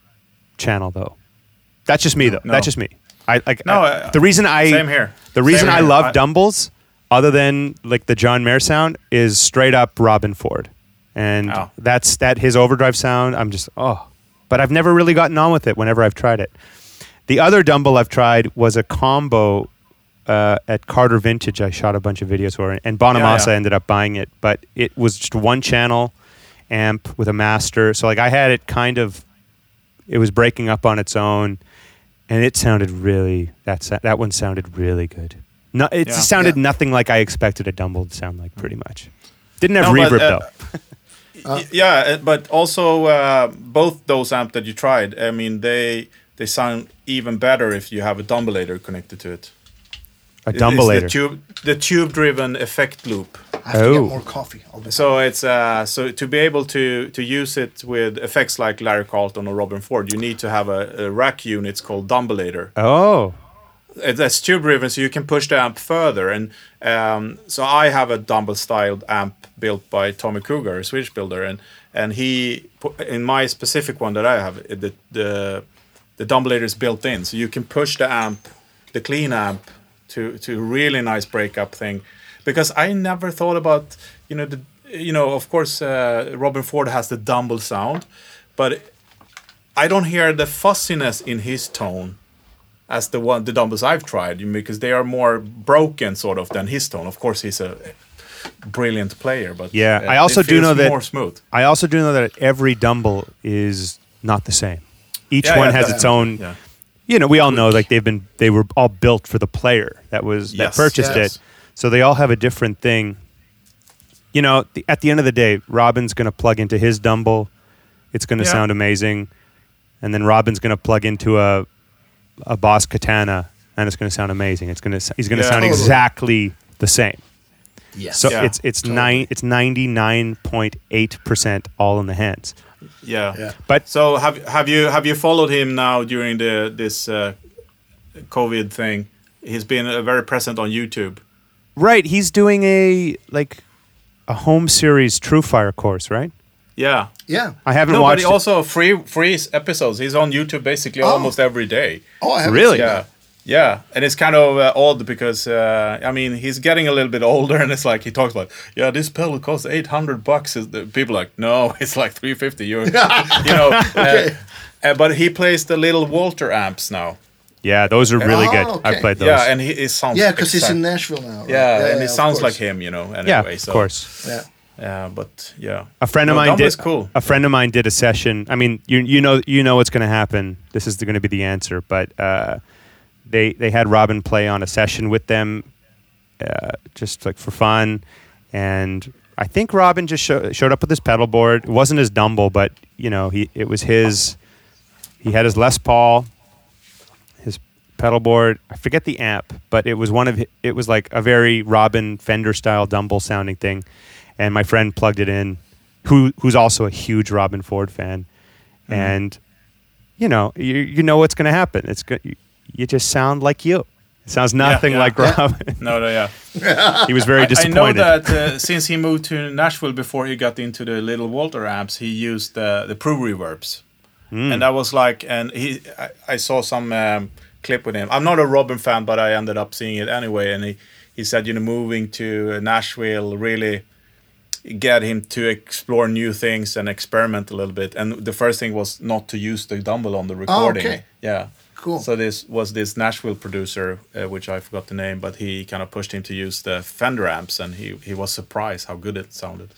channel though. That's just me though. No. That's just me. I like No, I- uh, the reason I same here. The reason I love I- Dumbles, other than like the John Mayer sound, is straight up Robben Ford, and Oh. that's that his overdrive sound. I'm just oh, but I've never really gotten on with it. Whenever I've tried it, the other Dumble I've tried was a combo uh, at Carter Vintage. I shot a bunch of videos for, it, and Bonamassa Yeah, yeah. ended up buying it, but it was just one channel amp with a master. So like I had it kind of, it was breaking up on its own, and it sounded really that that one sounded really good. No, it Yeah. sounded nothing like I expected a Dumble to sound like. Pretty much, didn't have No, but, reverb uh, though. Y- yeah, uh, but also uh, both those amps that you tried, I mean, they they sound even better if you have a Dumbleator connected to it. A It- Dumbleator. the tube, the tube-driven effect loop. I have to Oh. get more coffee. I'll So it's uh, so to be able to to use it with effects like Larry Carlton or Robben Ford, you need to have a, a rack unit called Dumbleator. oh, It- That's tube driven, so you can push the amp further. And um, so I have a dumble styled amp built by Tommy Cougar, a Swedish builder, and and he in my specific one that I have, the the the is built in, so you can push the amp, the clean amp, to to really nice breakup thing. Because I never thought about you know the you know of course uh, Robben Ford has the dumble sound, but I don't hear the fussiness in his tone as the one the Dumbles I've tried because they are more broken sort of than his tone. Of course, he's a brilliant player, but Yeah, uh, I also do know that- more smooth. I also do know that every Dumble is not the same. Each Yeah, one yeah, has its own. Yeah, You know, we all know like they've been they were all built for the player that was that Yes, purchased yes. it. So they all have a different thing. You know, the, at the end of the day, Robben's going to plug into his Dumble. It's going to sound amazing, and then Robben's going to plug into a a Boss Katana, and it's going to sound amazing. It's going to he's going to Yeah. sound Totally. exactly the same. Yes. So Yeah, it's it's totally. nine it's ninety nine point eight percent all in the hands. yeah, Yeah. But So have have you have you followed him now during the this uh, COVID thing? He's been uh, very present on YouTube. right, he's doing a like a home series True Fire course, right? Yeah. yeah. I haven't No, but he also free free episodes. He's on YouTube basically Oh. almost every day. Oh, I haven't Really? seen Yeah. that. Yeah, and it's kind of uh, odd because uh, I mean he's getting a little bit older, and it's like he talks about, yeah, this pill costs eight hundred bucks. Is people are like, no, it's like three fifty. You, you know, Okay. uh, uh, but he plays the little Walter amps now. yeah, those are really Oh, good. okay. I've played those. Yeah, and he, he sounds Yeah, because he's in Nashville now. right? Yeah, and he of sounds course. like him, you know. Anyway, yeah, so, of course. Yeah. Yeah, but yeah, A friend of No, mine did. cool. A friend of mine did a session. I mean, you you know you know what's going to happen. This is going to be the answer. But uh, they they had Robben play on a session with them, uh, just like for fun, and I think Robben just show, showed up with his pedal board. It wasn't his Dumble, but you know he it was his. He had his Les Paul, his pedal board. I forget the amp, but it was one of it was like a very Robben Fender style Dumble sounding thing, and my friend plugged it in, who who's also a huge Robben Ford fan, and you know you you know what's going to happen. It's good. You, you just sound like you. It sounds nothing yeah. like Robben. no, no, yeah. he was very disappointed. I disappointed. know that uh, since he moved to Nashville before he got into the little Walter amps, he used the the Pro reverbs. and that was like, and he, I, I saw some um, clip with him. I'm not a Robben fan, but I ended up seeing it anyway, and he he said, you know, moving to Nashville really get him to explore new things and experiment a little bit. And the first thing was not to use the Dumble on the recording. okay. Yeah. Cool. So this was this Nashville producer, uh, which I forgot the name, but he kind of pushed him to use the Fender amps, and he he was surprised how good it sounded.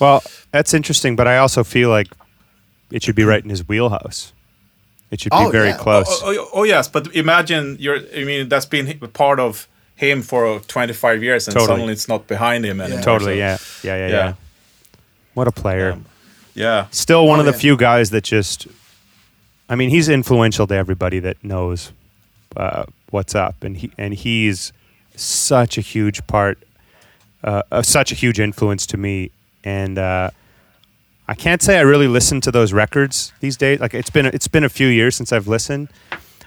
Well, that's interesting, but I also feel like it should be right in his wheelhouse. It should Oh, be very yeah. close. Oh, oh, oh, yes, but imagine you're. I mean, that's been hi- part of him for 25 years, and Totally. suddenly it's not behind him anymore. totally, so- yeah. yeah. Yeah, yeah, Yeah. What a player. Um, Yeah. Still one Oh, of the yeah. few guys that just I mean, he's influential to everybody that knows uh, what's up and he and he's such a huge part uh, uh, such a huge influence to me and uh, I can't say I really listen to those records these days. Like it's been it's been a few years since I've listened,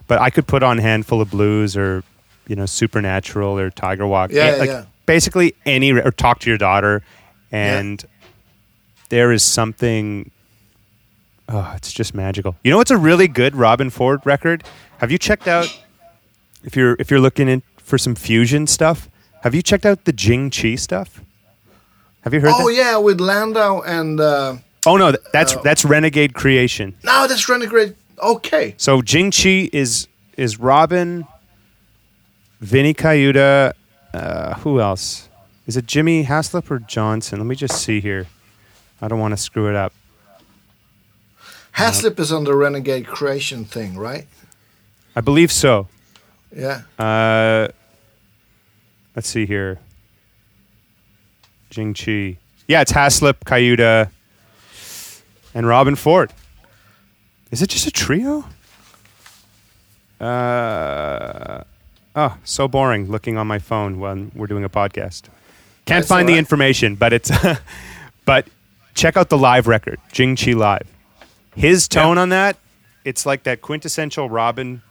but I could put on Handful of Blues or you know Supernatural or Tiger Walk. Yeah, like yeah. basically any or Talk to Your Daughter, and there is something. Oh, it's just magical. You know what's a really good Robben Ford record? Have you checked out if you're if you're looking in for some fusion stuff? Have you checked out the Jing Chi stuff? Have you heard Oh that? yeah, with Landau and uh, Oh no, th- that's that's Renegade Creation. now that's Renegade. Okay, So Jing Chi is is Robben, Vinny Colaiuta, uh, who else? Is it Jimmy Haslip or Johnson? Let me just see here. I don't want to screw it up. Haslip is on the Renegade Creation thing, right? I believe so. Yeah. Uh, let's see here. Jing Chi. Yeah, it's Haslip, Cayuta, and Robben Ford. Is it just a trio? Uh, oh, so boring looking on my phone when we're doing a podcast. Can't That's find the information, but it's but check out the live record, Jing Chi Live. His tone on that, it's like that quintessential Robben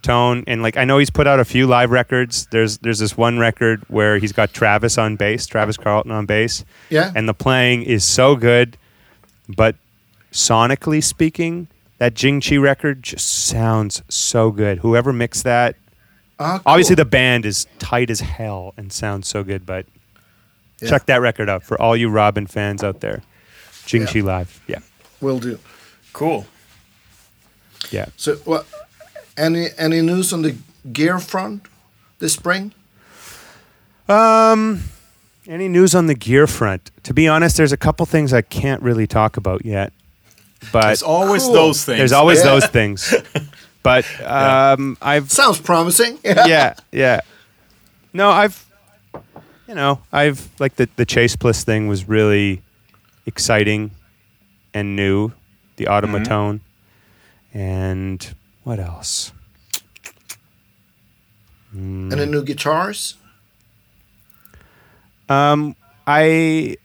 tone and like I know he's put out a few live records. There's there's this one record where he's got Travis on bass, Travis Carlton on bass, Yeah. and the playing is so good, but sonically speaking, that Jing Chi record just sounds so good. Whoever mixed that, Ah, cool. obviously the band is tight as hell and sounds so good, but Yeah. check that record out for all you Robben fans out there. Jing Yeah. Chi live. Yeah. will do. Cool. Yeah. So, what? Any any news on the gear front this spring? Um, any news on the gear front? To be honest, there's a couple things I can't really talk about yet. But There's always Cool. those things. there's always Yeah. those things. But um, I've Sounds promising. yeah yeah. No, I've you know I've like the the Chase Bliss thing was really exciting and new. The Automatone and what else? And the new guitars. Um, I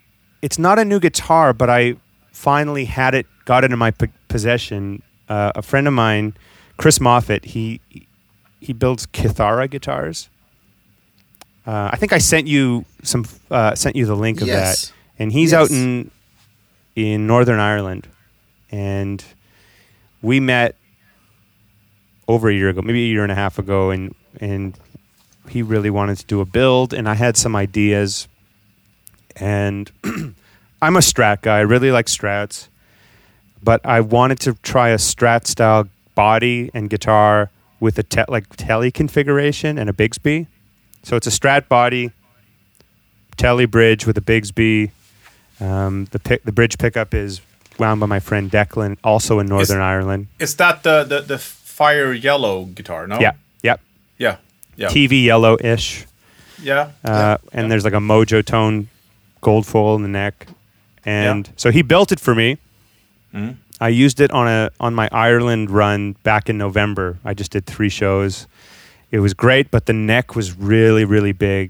it's not a new guitar, but I finally had it, got it in my p- possession. Uh, a friend of mine, Chris Moffat, he he builds Kithara guitars. Uh, I think I sent you some uh, sent you the link of Yes. that, and he's out in in Northern Ireland, and we met over a year ago, maybe a year and a half ago, and and he really wanted to do a build, and I had some ideas, and I'm a Strat guy. I really like Strats, but I wanted to try a Strat style body and guitar with a te- like telly configuration and a Bigsby. So it's a Strat body, telly bridge with a Bigsby. Um, the pick, the bridge pickup is wound by my friend Declan, also in Northern Ireland. Is that the, the the fire yellow guitar? No. Yeah, yep. Yeah. Yeah. TV yellow ish. yeah. uh, and there's like a mojo tone gold foil in the neck and so he built it for me Mhm. I used it on a on my ireland run back in november. I just did three shows. It was great but the neck was really really big.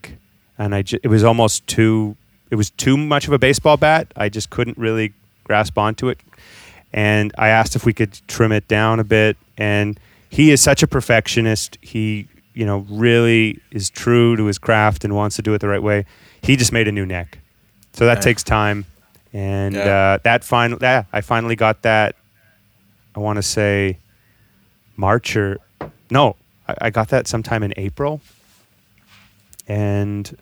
And i ju- it was almost too it was too much of a baseball bat. I just couldn't really grasp onto it. And i asked if we could trim it down a bit. And he is such a perfectionist. He you know really is true to his craft and wants to do it the right way. He just made a new neck. So that Yeah. takes time and Yeah. uh, that final yeah i finally got that I want to say March or no, I, I got that sometime in April. And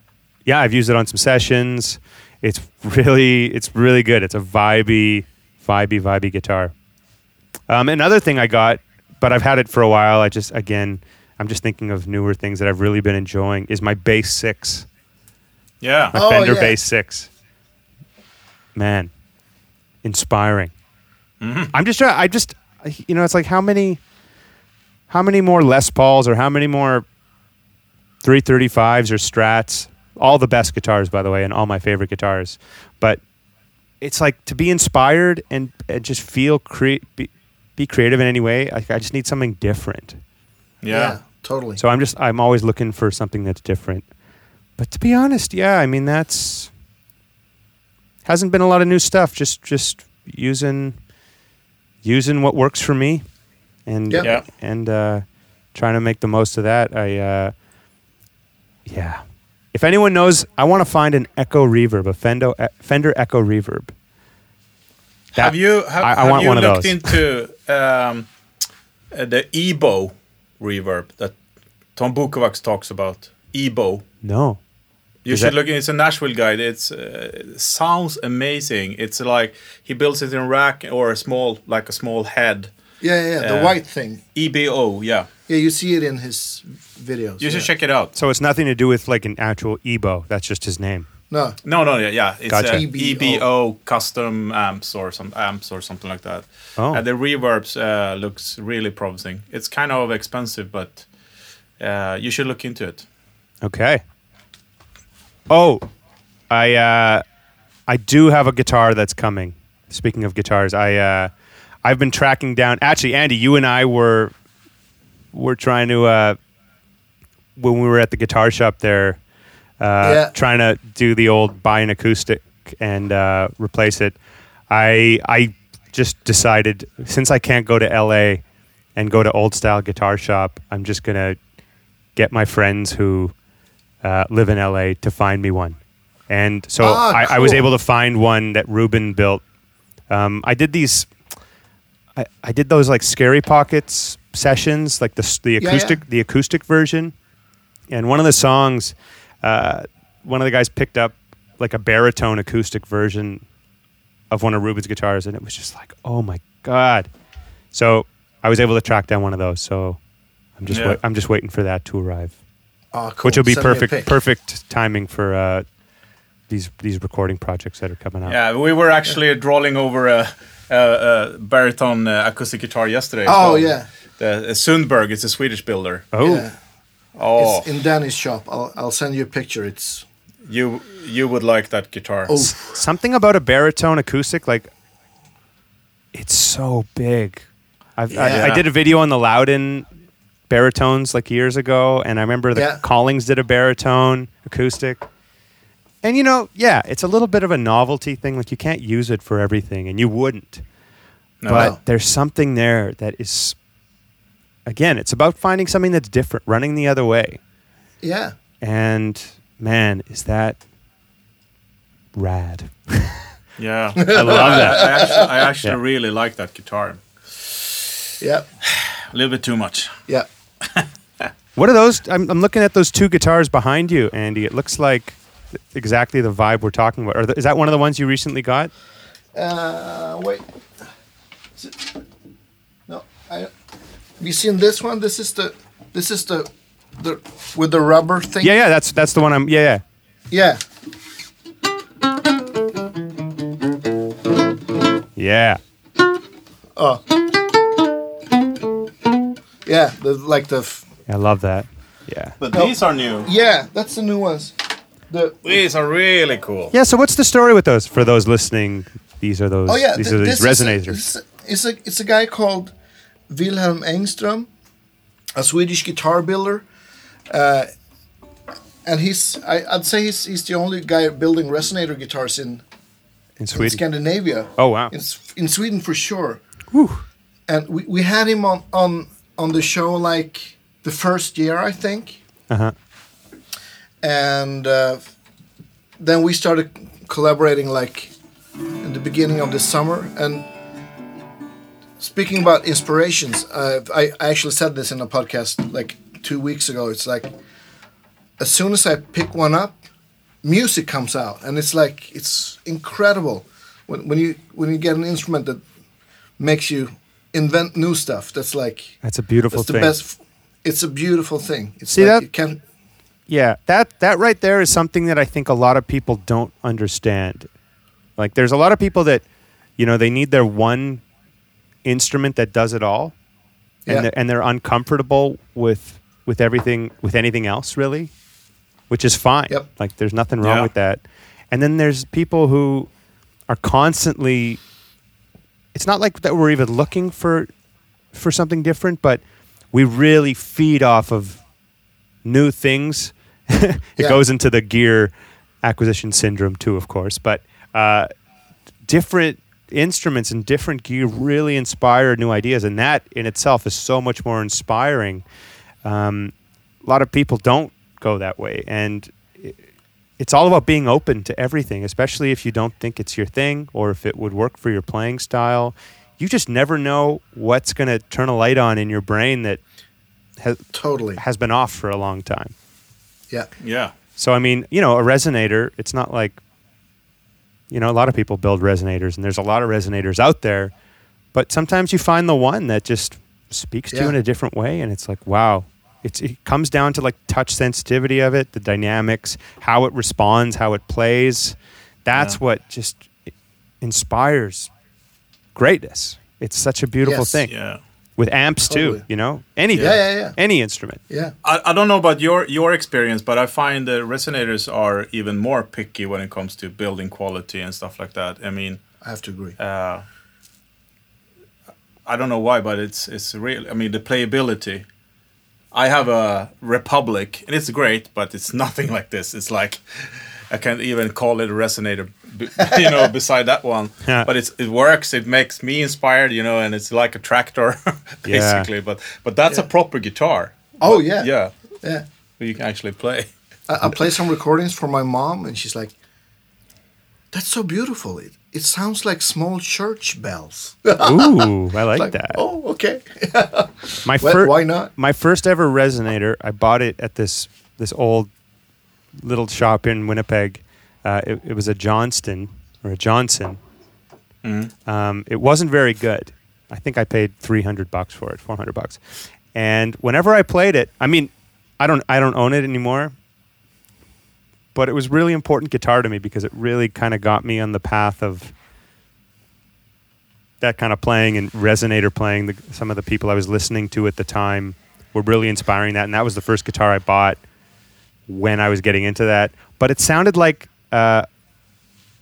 yeah, I've used it on some sessions. It's really, it's really good. It's a vibey, vibey, vibey guitar. Um, another thing I got, but I've had it for a while. I just, again, I'm just thinking of newer things that I've really been enjoying. Is my Bass Six, Yeah. my Oh, Fender yeah. Bass Six. Man, inspiring. Mm-hmm. I'm just trying. I just, you know, it's like how many, how many more Les Pauls or how many more 335s or Strats? All the best guitars, by the way, and all my favorite guitars. But it's like to be inspired and, and just feel create, be, be creative in any way. I, I just need something different. Yeah. totally. So I'm just I'm always looking for something that's different. But to be honest, yeah, I mean that's hasn't been a lot of new stuff. Just just using using what works for me, and Yeah. Yeah. and uh, trying to make the most of that. I uh, yeah. If anyone knows, I want to find an Echo Reverb, a Fender Fender Echo Reverb. That- have you have, I- I have want you looked into um, uh, the Ebo reverb that Tom Bukovacs talks about? Ebo. No. You Is should that- look. It's a Nashville guy. It's uh, it sounds amazing. It's like he builds it in rack or a small, like a small head. yeah, yeah, the Uh, white thing. EBO. Yeah, Yeah, you see it in his videos. you should yeah. check it out. So it's nothing to do with like an actual Ebo. That's just his name. No, No, no, yeah, yeah. It's Gotcha. uh, EBO. EBO custom amps or some amps or something like that. Oh. And the reverbs uh, looks really promising. It's kind of expensive, but uh, you should look into it. Okay. Oh, I uh, I do have a guitar that's coming. Speaking of guitars, I uh, I've been tracking down. Actually, Andy, you and I were were trying to uh, when we were at the guitar shop there, uh, Yeah. trying to do the old buy an acoustic and uh, replace it. I I just decided since I can't go to L.A. and go to old style guitar shop, I'm just gonna get my friends who uh, live in LA to find me one. And so Ah, I, I was able to find one that Ruben built. Um, I did these, I, I did those like Scary Pockets sessions, like the, s- the yeah. acoustic, the acoustic version. And one of the songs, uh, one of the guys picked up like a baritone acoustic version of one of Ruben's guitars, and it was just like, oh my god! So I was able to track down one of those. So I'm just Yeah. wait, I'm just waiting for that to arrive, oh, cool. which will be Send me a perfect pic. perfect timing for uh, these these recording projects that are coming out. Yeah, we were actually drawing over a, a, a baritone uh, acoustic guitar yesterday. Oh well. yeah, The uh, Sundberg it's a Swedish builder. Oh, yeah. Oh, It's in Danny's shop. I'll I'll send you a picture. It's you you would like that guitar. oh something about a baritone acoustic, like it's so big. I've, I, I Yeah. did a video on the Lowden baritones like years ago, and I remember the Yeah. Collings did a baritone acoustic. And you know, yeah, it's a little bit of a novelty thing. Like you can't use it for everything, and you wouldn't. No. But No. there's something there that is, again, it's about finding something that's different, running the other way. yeah. And man, is that rad. yeah, I love that. I actually, I actually Yeah. really like that guitar. Yeah, A little bit too much. yeah. What are those? I'm, I'm looking at those two guitars behind you, Andy. It looks like exactly the vibe we're talking about. Is that one of the ones you recently got? Uh, wait. Is it- No, I. Have you seen this one? This is the. This is the, the with the rubber thing. Yeah, yeah. That's that's the one. I'm. Yeah, Yeah. yeah, yeah. Oh. Yeah, the, like the. f- I love that. Yeah. But No. these are new. Yeah, that's the new ones. The These are really cool. Yeah. So what's the story with those? For those listening, these are those. oh yeah, These th- are these this is a- resonators. It's a, it's a it's a guy called Wilhelm Engström, a Swedish guitar builder, uh, and he's I, I'd say he's he's the only guy building resonator guitars in, in in Sweden. Scandinavia. Oh wow. in, S- in Sweden for sure. Whew. And we, we had him on, on on the show like the first year, I think. Uh huh. And uh, then we started collaborating like in the beginning of the summer. And speaking about inspirations, uh, I, I actually said this in a podcast like two weeks ago. It's like as soon as I pick one up, music comes out, and it's like it's incredible when when you when you get an instrument that makes you invent new stuff. That's like That's a beautiful that's the thing. best. It's a beautiful thing. It's See like that? you can Yeah, that that right there is something that I think a lot of people don't understand. Like there's a lot of people that you know, they need their one instrument that does it all. And Yeah. they're, and they're uncomfortable with with everything with anything else really, which is fine. Yep. Like there's nothing wrong Yeah. with that. And then there's people who are constantly it's not like that we're even looking for for something different, but we really feed off of new things. it Yeah. goes into the gear acquisition syndrome too, of course, but uh, different instruments and different gear really inspire new ideas, and that in itself is so much more inspiring. Um, a lot of people don't go that way, and it's all about being open to everything, especially if you don't think it's your thing or if it would work for your playing style. You just never know what's going to turn a light on in your brain that has, totally. has been off for a long time. Yeah. Yeah. So I mean, you know, a resonator, it's not like you know, a lot of people build resonators and there's a lot of resonators out there, but sometimes you find the one that just speaks to you in a different way and it's like, wow. It's it comes down to like touch sensitivity of it, the dynamics, how it responds, how it plays. That's Yeah. what just inspires greatness. It's such a beautiful Yes. thing. Yeah. With amps Totally. too, you know? Anything. Yeah, yeah, yeah. Any instrument. Yeah. I, I don't know about your your experience, but I find the resonators are even more picky when it comes to building quality and stuff like that. I mean, I have to agree. uh, I don't know why, but it's it's real. I mean, the playability. I have a Republic, and it's great, but it's nothing like this. It's like I can't even call it a resonator, you know, beside that one. Yeah. But it's it works. It makes me inspired, you know, and it's like a tractor, basically. But but that's a proper guitar. Oh But- yeah. yeah. Yeah. You can actually play. I, I play some recordings for my mom, and she's like, "That's so beautiful. It it sounds like small church bells." Ooh, I like, like, that. oh, okay. My Well, fir- why not? My first ever resonator, I bought it at this this old little shop in Winnipeg. Uh, it, it was a Johnston or a Johnson. Um, it wasn't very good. I think I paid three hundred bucks for it, four hundred bucks. And whenever I played it, I mean, I don't I don't own it anymore. But it was really important guitar to me because it really kind of got me on the path of that kind of playing and resonator playing. The, some of the people I was listening to at the time were really inspiring that, and that was the first guitar I bought when I was getting into that. But it sounded like uh,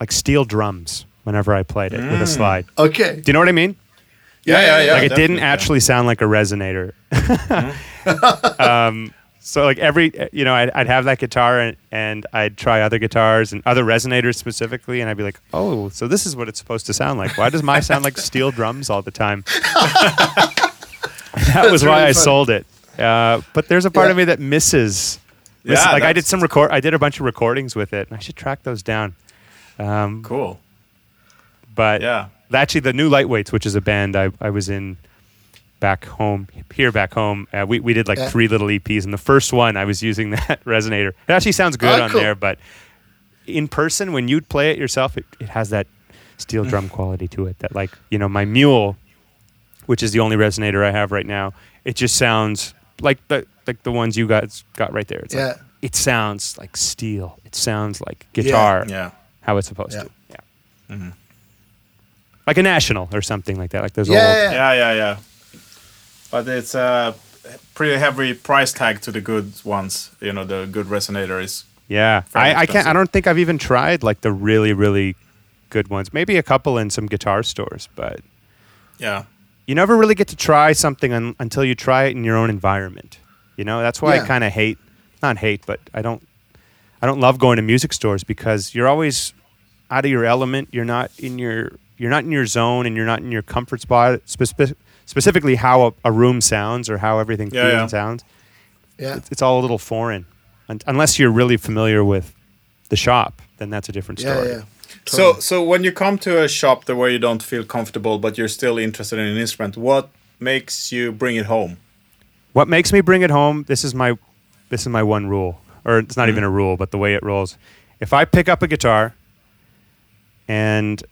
like steel drums whenever I played it with a slide. Okay. Do you know what I mean? Yeah, yeah, yeah. like it didn't definitely, yeah. actually sound like a resonator. um, so like every you know I'd, I'd have that guitar and, and I'd try other guitars and other resonators specifically and I'd be like oh so this is what it's supposed to sound like why does my sound like steel drums all the time that was why really I sold it uh, but there's a part Yeah. of me that misses, misses- Yeah, like I did some record I did a bunch of recordings with it and I should track those down um, Cool. but Yeah. actually the new lightweights which is a band i, I was in back home here back home uh, we, we did like Yeah. three little eps and the first one i was using that resonator it actually sounds good Oh, on cool. there but in person when you play it yourself it, it has that steel drum quality to it that like you know my mule which is the only resonator i have right now it just sounds like the like the ones you guys got right there it's like, Yeah. it sounds like steel it sounds like guitar Yeah. how it's supposed Yeah. to yeah like a national or something like that like those Yeah, old yeah. Yeah, yeah, yeah. But it's a pretty heavy price tag to the good ones. You know, the good resonator is. Yeah, I, I can't. I don't think I've even tried like the really, really good ones. Maybe a couple in some guitar stores, but Yeah. you never really get to try something un, until you try it in your own environment. You know, that's why I kind of hate, not hate, but I don't, I don't love going to music stores because you're always out of your element. You're not in your, you're not in your zone, and you're not in your comfort spot. Speci- specifically, how a, a room sounds or how everything Yeah, feels yeah. and sounds. Yeah. It's, it's all a little foreign, Un- unless you're really familiar with the shop. Then that's a different Yeah, story. yeah. So, so when you come to a shop that where you don't feel comfortable, but you're still interested in an instrument, what makes you bring it home? What makes me bring it home? This is my this is my one rule, or it's not Mm. even a rule, but the way it rolls. If I pick up a guitar, and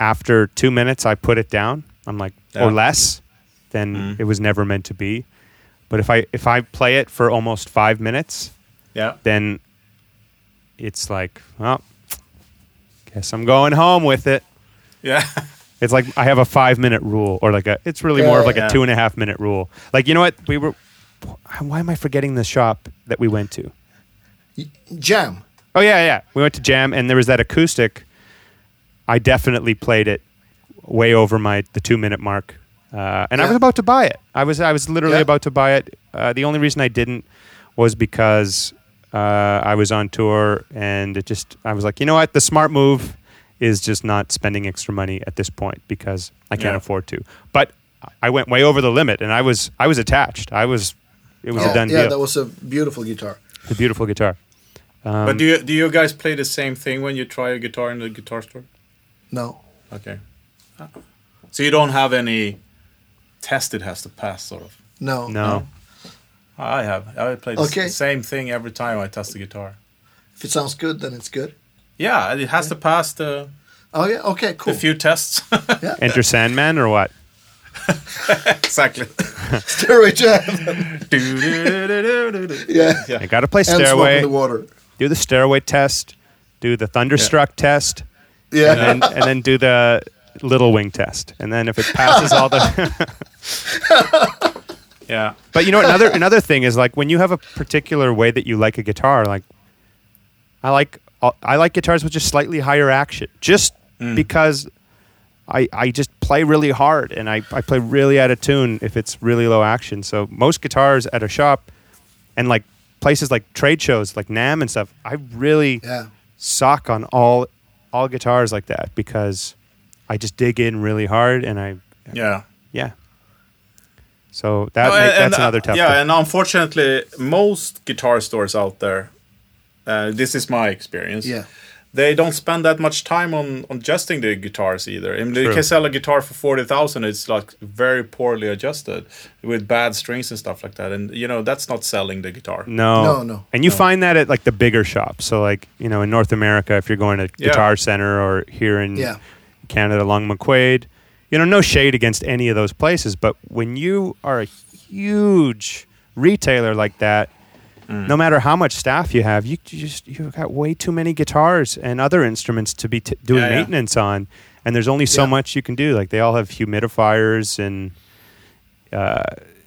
after two minutes I put it down, I'm like, Yeah. or less, then Mm. it was never meant to be. But if I if I play it for almost five minutes, Yeah. then it's like, well, guess I'm going home with it. Yeah. It's like I have a five minute rule, or like a. It's really more of like Yeah. a two and a half minute rule. Like you know what we were. Why am I forgetting the shop that we went to? Jam. Oh yeah, yeah. We went to Jam, and there was that acoustic. I definitely played it way over my the two minute mark, uh, and I was about to buy it. I was I was literally Yeah. about to buy it. Uh, the only reason I didn't was because uh, I was on tour, and it just I was like, you know what, the smart move is just not spending extra money at this point because I can't Yeah. afford to. But I went way over the limit, and I was I was attached. I was it was yeah, a done yeah, deal. that was a beautiful guitar. a beautiful guitar. Um, but do you do you guys play the same thing when you try a guitar in the guitar store? No. Okay. So you don't have any test it has to pass, sort of. No. no. I have. I play the same thing every time I test the guitar. If it sounds good, then it's good. Yeah, it has to pass the, Oh yeah. Okay. Cool. A few tests. yeah. Enter Sandman or what? exactly. Stairway Jam. Do-do-do-do-do-do. yeah. Yeah. I got to play And Smoke in the Water. Do the Stairway test. Do the Thunderstruck test, Yeah. and then and then do the Little Wing test. And then if it passes all the, Yeah. but you know another another thing is like when you have a particular way that you like a guitar, like I like I like guitars with just slightly higher action, just mm. because I I just play really hard and I I play really out of tune if it's really low action. So most guitars at a shop and like places like trade shows like NAMM and stuff, I really yeah. sock on all all guitars like that because I just dig in really hard and I Yeah. yeah. So that No, make, and- that's and, uh, another tough. Yeah, thing. and unfortunately, most guitar stores out there, uh, this is my experience. Yeah. They don't spend that much time on, on adjusting the guitars either. I mean, they True. can sell a guitar for forty thousand. It's like very poorly adjusted with bad strings and stuff like that. And you know that's not selling the guitar. no, No, no, and you no. find that at like the bigger shops. So like you know in North America, if you're going to Yeah. Guitar Center or here in Yeah. Canada along McQuade, you know no shade against any of those places, but when you are a huge retailer like that. Mm. No matter how much staff you have, you just you've got way too many guitars and other instruments to be t- doing Yeah, yeah. maintenance on, and there's only so Yeah. much you can do. Like they all have humidifiers and uh,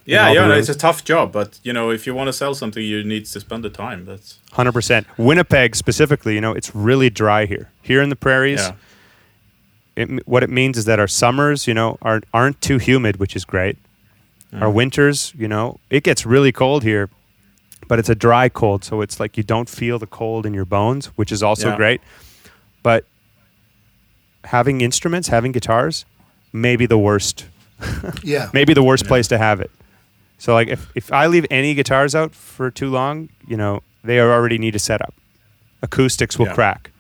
Yeah, yeah, it's a tough job, but you know if you want to sell something, you need to spend the time. That's Hundred percent. Winnipeg specifically, you know, it's really dry here. Here in the prairies, yeah, it, what it means is that our summers, you know, aren't aren't too humid, which is great. Mm-hmm. Our winters, you know, it gets really cold here, but it's a dry cold, so it's like you don't feel the cold in your bones, which is also Yeah. great. But having instruments, having guitars, maybe the worst Yeah. maybe the worst place to have it. So like if, if I leave any guitars out for too long, you know, they already need a setup. Acoustics will Yeah. crack.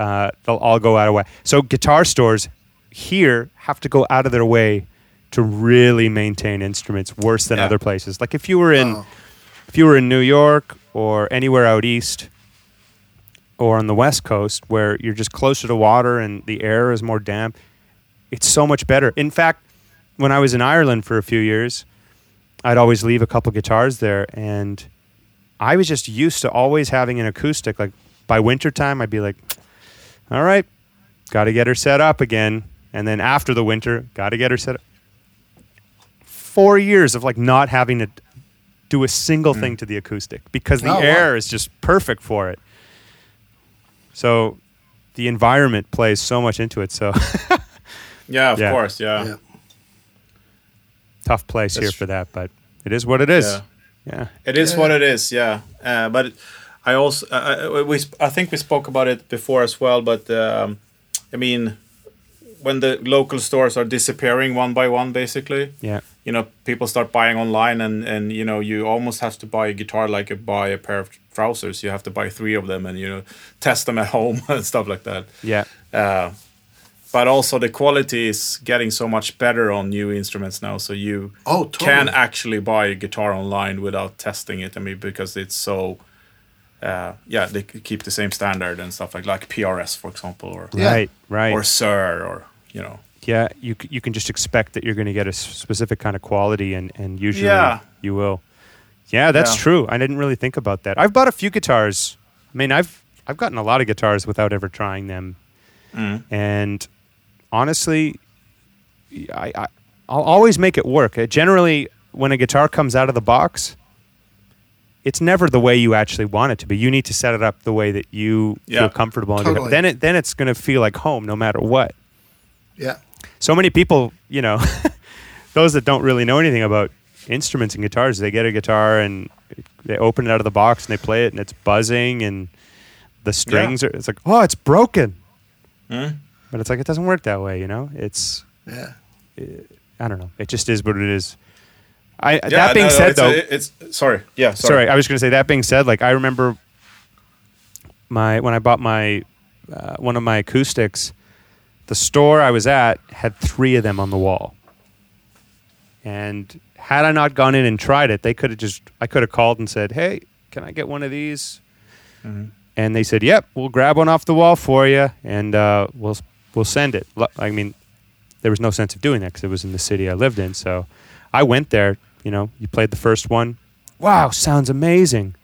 Uh, they'll all go out of way. So guitar stores here have to go out of their way to really maintain instruments worse than Yeah. other places. Like if you were in Oh. if you were in New York or anywhere out east or on the west coast where you're just closer to water and the air is more damp, it's so much better. In fact, when I was in Ireland for a few years, I'd always leave a couple guitars there and I was just used to always having an acoustic. Like by wintertime, I'd be like, all right, got to get her set up again. And then after the winter, got to get her set up. Four years of like not having to do a single thing to the acoustic because the Oh, wow. air is just perfect for it. So the environment plays so much into it. So yeah, of Yeah. course, yeah. Yeah. tough place That's here for that, but it is what it is. Yeah. Yeah. It is Yeah. what it is, yeah. Uh, but I also, uh, we, I think we spoke about it before as well. But um, I mean, when the local stores are disappearing one by one, basically, Yeah. you you know people start buying online and and you know you almost have to buy a guitar like you buy a pair of trousers you have to buy three of them and you know test them at home and stuff like that Yeah. uh, but also the quality is getting so much better on new instruments now so you Oh, totally. can actually buy a guitar online without testing it i mean because it's so uh, yeah they keep the same standard and stuff like like PRS for example or Yeah. Right. Right. or Suhr or you know yeah. You you can just expect that you're going to get a specific kind of quality, and and usually Yeah. you will. Yeah, that's Yeah. true. I didn't really think about that. I've bought a few guitars. I mean, I've I've gotten a lot of guitars without ever trying them, Mm. and honestly, I, I I'll always make it work. Uh, generally, when a guitar comes out of the box, it's never the way you actually want it to be. You need to set it up the way that you Yeah. feel comfortable. in. Totally. Then it then it's going to feel like home, no matter what. Yeah. So many people, you know, those that don't really know anything about instruments and guitars, they get a guitar and they open it out of the box and they play it and it's buzzing and the strings are. It's like, oh, it's broken. Mm. But it's like it doesn't work that way, you know. It's Yeah. I don't know. It just is what it is. I Yeah, that being no, no, said, it's, though, it's sorry. Yeah, sorry. sorry. I was going to say that being said, like I remember my when I bought my uh, one of my acoustics, the store I was at had three of them on the wall. And had I not gone in and tried it, they could have just I could have called and said, "Hey, can I get one of these?" And they said, "Yep, we'll grab one off the wall for you, and uh, we'll we'll send it." I mean, there was no sense of doing that because it was in the city I lived in. So I went there. You know, you played the first one. Wow, sounds amazing.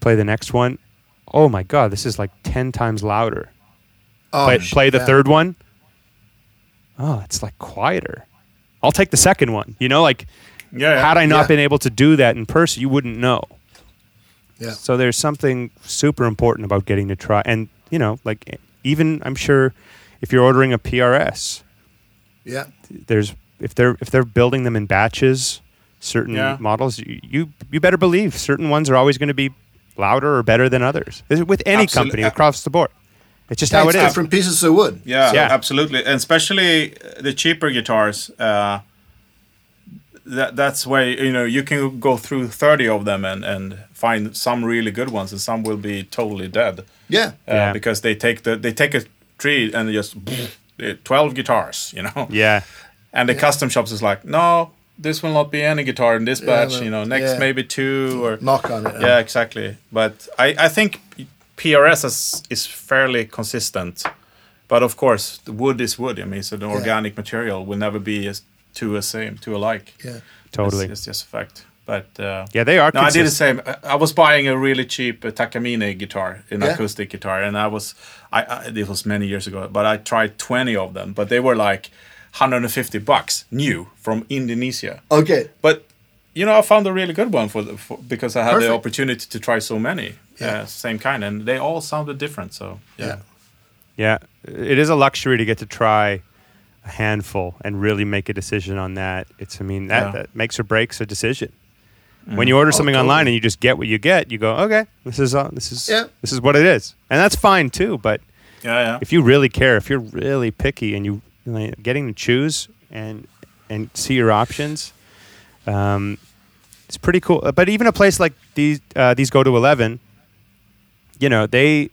Play the next one. Oh my god, this is like ten times louder. Oh, Play, play the yeah. third one. Oh, it's like quieter. I'll take the second one. You know, like yeah, yeah. had I not been able to do that in person, you wouldn't know. Yeah. So there's something super important about getting to try, and you know, like even I'm sure if you're ordering a PRS, Yeah. there's if they're if they're building them in batches, certain Yeah. models, you, you you better believe certain ones are always going to be louder or better than others. With any Absolute- company across the board, it's just Yeah, how it's it is. different pieces of wood. Yeah, Yeah. absolutely, and especially uh, the cheaper guitars. Uh, that that's where you know you can go through thirty of them and and find some really good ones, and some will be totally dead. Yeah. Uh, Yeah. because they take the they take a tree and just twelve guitars, you know. Yeah, And the custom shops is like, no, this will not be any guitar in this batch. well, you know, next yeah. maybe two or Knock on it. yeah, exactly. But I, I think PRS is, is fairly consistent. But of course, the wood is wood. I mean, so the organic material will never be as two a same, two alike. Yeah. totally. It's, it's just a fact. But uh, yeah, they are. no, I did the same. I- I was buying a really cheap uh, Takamine guitar, an Yeah. acoustic guitar, and I was, I, I it was many years ago, but I tried twenty of them, but they were like 150 bucks new from Indonesia. Okay. But you know, I found a really good one for, the, for because I had the opportunity to try so many, Yeah. uh, same kind, and they all sounded different. So yeah, Yeah. Yeah, it is a luxury to get to try a handful and really make a decision on that. It's, I mean, that, Yeah. that makes or breaks a decision. When you order Oh, something online and you just get what you get, you go, okay, this is uh, this is Yeah. this is what it is, and that's fine too. But yeah, yeah. if you really care, if you're really picky, and you like, getting to choose and and see your options, um, it's pretty cool. But even a place like these uh, these go to eleven, you know, they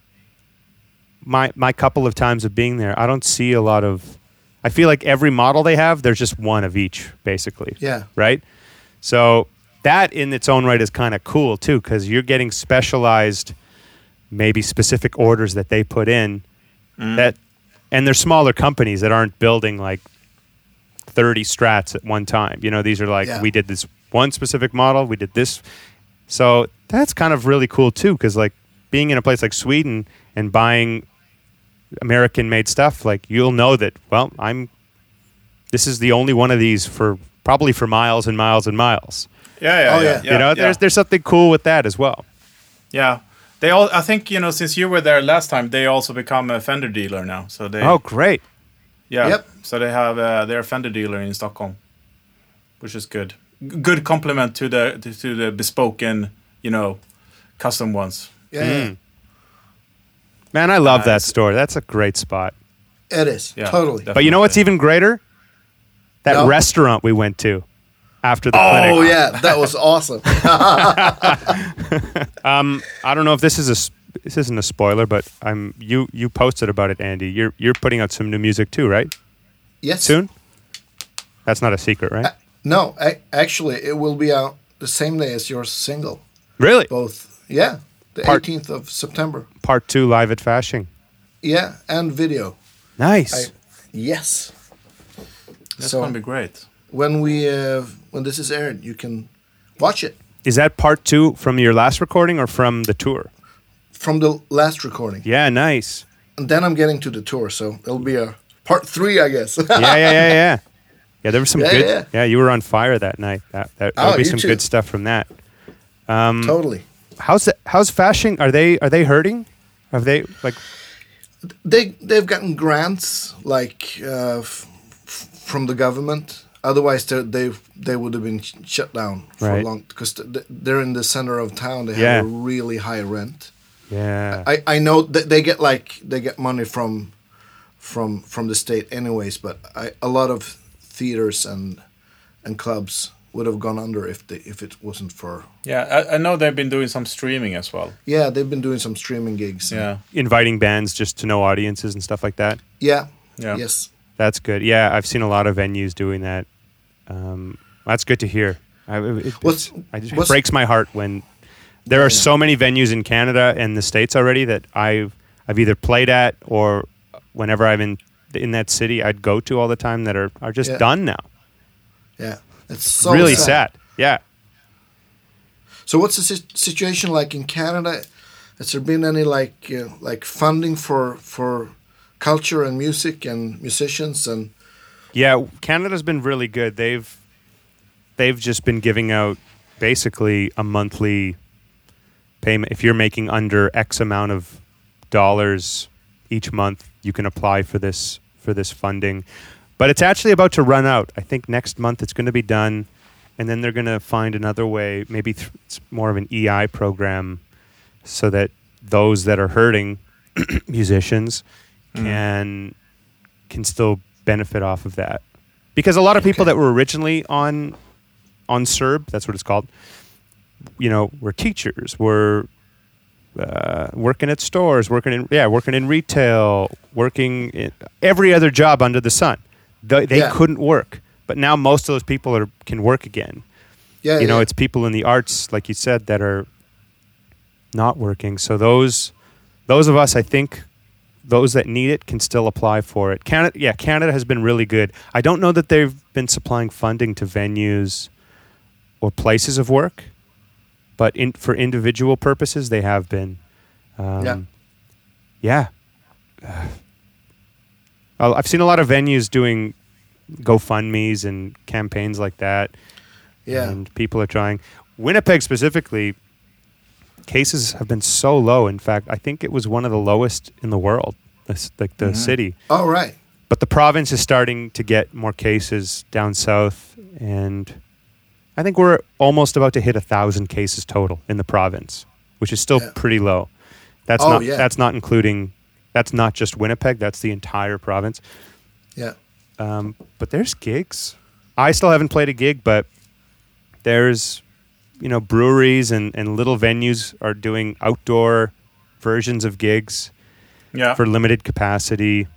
my my couple of times of being there, I don't see a lot of. I feel like every model they have, there's just one of each, basically. Yeah. Right. So that in its own right is kind of cool too, because you're getting specialized, maybe specific orders that they put in. That, and they're smaller companies that aren't building like 30 strats at one time. You know, these are like Yeah. we did this one specific model, we did this. So that's kind of really cool too, because like being in a place like Sweden and buying American made stuff, like you'll know that, well, I'm this is the only one of these for probably for miles and miles and miles. yeah, yeah, Oh, yeah, yeah. you know, yeah. there's there's something cool with that as well. yeah. They all, I think, you know, since you were there last time, they also become a Fender dealer now. So they, Oh, great. yeah, Yep. so they have uh, their Fender dealer in Stockholm, which is good. G- Good compliment to the to, to the bespoken, you know, custom ones. Yeah. yeah. Mm. Man, I love that store. That's a great spot. It is. Yeah, totally. definitely. But you know what's even greater? That No. restaurant we went to. After the clinic. Oh yeah, that was awesome. Um, I don't know if this is a s- this isn't a spoiler, but I'm you you posted about it, Andy. You're you're putting out some new music too, right? yes. Soon. That's not a secret, right? No, a- actually, it will be out the same day as your single. Really? Both. Yeah, the Part- 18th of September. Part two live at Fasching. Yeah, and video. Nice. I, yes. That's So- gonna be great. When we uh, when this is aired, you can watch it is that part two from your last recording or from the tour? from the last recording, Yeah, nice. and then I'm getting to the tour, so it'll be a part three, I guess. Yeah, yeah, yeah, yeah. Yeah, there was some Yeah, good. yeah. Yeah. you were on fire that night. That that Oh, would be some too. good stuff from that. Um, totally. How's the, how's Fasching? Are they are they hurting? Have they like? They they've gotten grants like uh, f- from the government. Otherwise, they they they would have been sh- shut down for Right. a long because they're in the center of town. They have a really high rent. Yeah. I, I know that they get like they get money from from from the state anyways, but I, a lot of theaters and and clubs would have gone under if they if it wasn't for Yeah, I, I know they've been doing some streaming as well. yeah they've been doing some streaming gigs Yeah, Inviting bands just to know audiences and stuff like that. yeah yeah. yes That's good. Yeah, I've seen a lot of venues doing that. Um, that's good to hear. I, it, What's- I just, what's- it breaks my heart when there are so many venues in Canada and the states already that I've I've either played at or whenever I'm in in that city I'd go to all the time that are are just Yeah. done now. yeah it's so really sad. Yeah. So what's the situation like in Canada? Has there been any like uh, like funding for for culture and music and musicians and Yeah, Canada's been really good. They've they've just been giving out basically a monthly payment. If you're making under X amount of dollars each month, you can apply for this for this funding. But it's actually about to run out. I think next month it's going to be done, and then they're going to find another way. Maybe th- it's more of an EI program, so that those that are hurting musicians mm. can can still benefit off of that. Because a lot of people Okay. that were originally on on CERB, that's what it's called, you know, were teachers, were uh, working at stores, working in yeah, working in retail, working in every other job under the sun. They, they Yeah. couldn't work, but now most of those people are can work again. yeah you know, yeah. it's people in the arts, like you said, that are not working. So those those of us, I think, those that need it can still apply for it. Canada, yeah, Canada has been really good. I don't know that they've been supplying funding to venues or places of work, but in, for individual purposes, they have been. Um, Yeah. Yeah. Uh, I've seen a lot of venues doing GoFundMe's and campaigns like that yeah and people are trying. Winnipeg specifically, cases have been so low. In fact, I think it was one of the lowest in the world, this- like the city. all right But the province is starting to get more cases down south, and I think we're almost about to hit a thousand cases total in the province, which is still Yeah. pretty low. That's Oh, not. yeah. That's not including. That's not just Winnipeg. That's the entire province. yeah Um, but there's gigs. I still haven't played a gig, but there's, you know, breweries and, and little venues are doing outdoor versions of gigs Yeah, for limited capacity.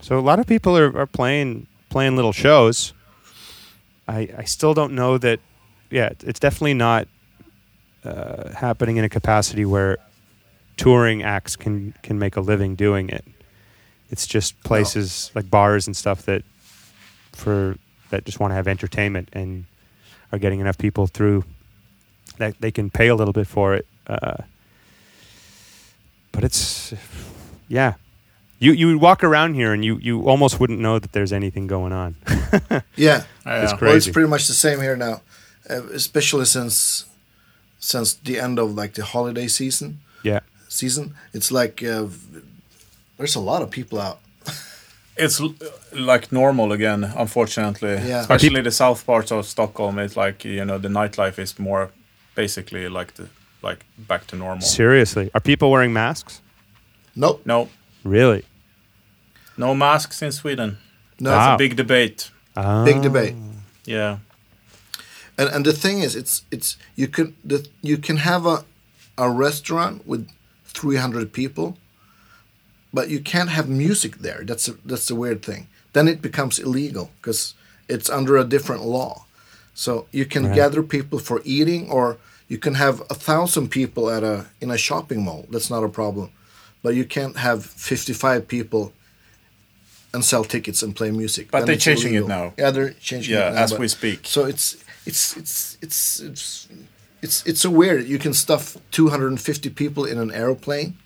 So a lot of people are, are playing playing little shows. I I still don't know that. Yeah, it's definitely not uh, happening in a capacity where touring acts can can make a living doing it. It's just places like bars and stuff that for that just want to have entertainment and are getting enough people through that they can pay a little bit for it. Uh, but it's yeah. You you would walk around here and you, you almost wouldn't know that there's anything going on. yeah Yeah. It's well it's pretty much the same here now uh, especially since since the end of like the holiday season yeah. season it's like uh, there's a lot of people out it's like normal again, unfortunately. Yeah. Especially the south parts of Stockholm. It's like you know the nightlife is more basically like the like back to normal. Seriously, are people wearing masks? nope No, Really? no masks in Sweden. no Wow. Big debate. Ah. big debate Yeah. and and the thing is, it's it's you can the, you can have a a restaurant with 300 people, but you can't have music there. That's a, that's the weird thing. Then it becomes illegal because it's under a different law. So you can Right. gather people for eating, or you can have a thousand people at a in a shopping mall. That's not a problem, but you can't have 55 people and sell tickets and play music. But Then they're changing it now. Yeah, they're changing Yeah, it now. as but- we speak. So it's it's it's it's it's it's it's so weird. You can stuff 250 people in an airplane,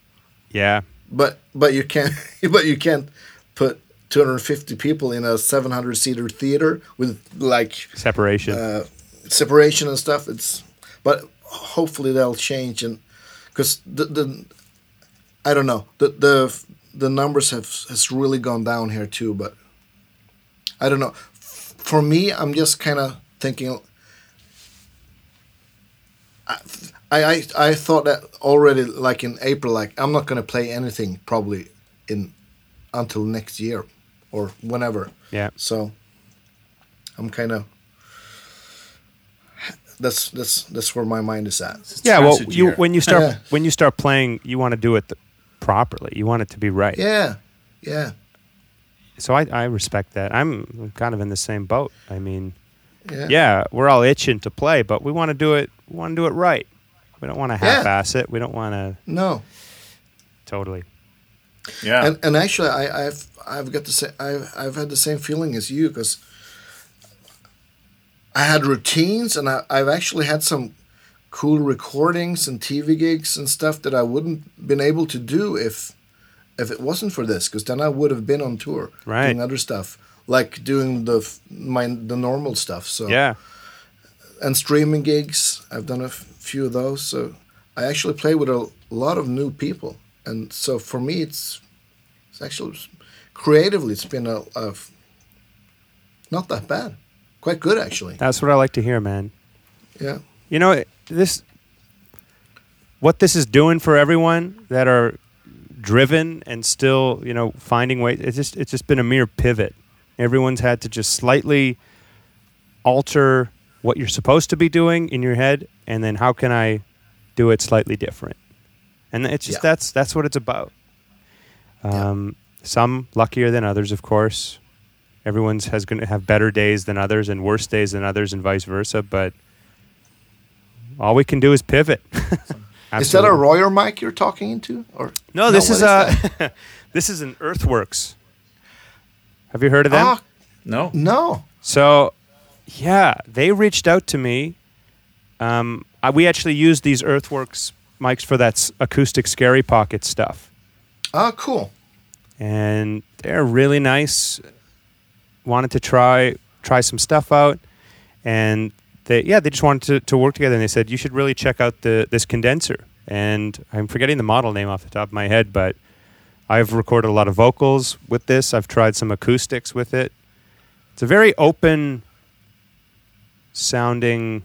Yeah. but but you can't but you can't put 250 people in a 700 seater theater with like Separation. uh, separation and stuff. It's but hopefully they'll change and because the the I don't know the the the numbers have has really gone down here too. But I don't know. For me, I'm just kind of thinking. I, I I thought that already like in April like I'm not gonna play anything probably in until next year or whenever. yeah. So I'm kind of that's that's that's where my mind is at. Yeah. Well, you year. when you start Yeah. when you start playing, you want to do it th- properly. You want it to be right. Yeah, yeah, So I, I respect that. I'm kind of in the same boat. I mean, yeah. yeah, we're all itching to play, but we want to do it. We want to do it right. We don't want to Yeah. half-ass it. We don't want to No, totally. Yeah. and and actually, I, I've I've got the same I've I've had the same feeling as you because I had routines and I, I've actually had some cool recordings and TV gigs and stuff that I wouldn't been able to do if if it wasn't for this because then I would have been on tour Right. doing other stuff like doing the my the normal stuff. So Yeah. and streaming gigs. I've done a f- few of those. So I actually play with a lot of new people, and so for me, it's it's actually creatively, it's been a, a not that bad, quite good actually. That's what I like to hear, man. Yeah, You know, this what this is doing for everyone that are driven and still, you know, finding ways. It's just it's just been a mere pivot. Everyone's had to just slightly alter what you're supposed to be doing in your head, and then how can I do it slightly different? And it's just Yeah. that's that's what it's about. Um, Some luckier than others, of course. Everyone's has going to have better days than others and worse days than others, and vice versa. But all we can do is pivot. is that a Royer mic you're talking into, or No, this is uh this is an Earthworks. Have you heard of them? Ah, no. no, So, yeah, they reached out to me. Um, I, we actually used these Earthworks mics for that acoustic Scary Pockets stuff, ah, cool. and they're really nice. Wanted to try try some stuff out, and they yeah they just wanted to, to work together. And they said you should really check out the this condenser. And I'm forgetting the model name off the top of my head, but I've recorded a lot of vocals with this. I've tried some acoustics with it. It's a very open sounding,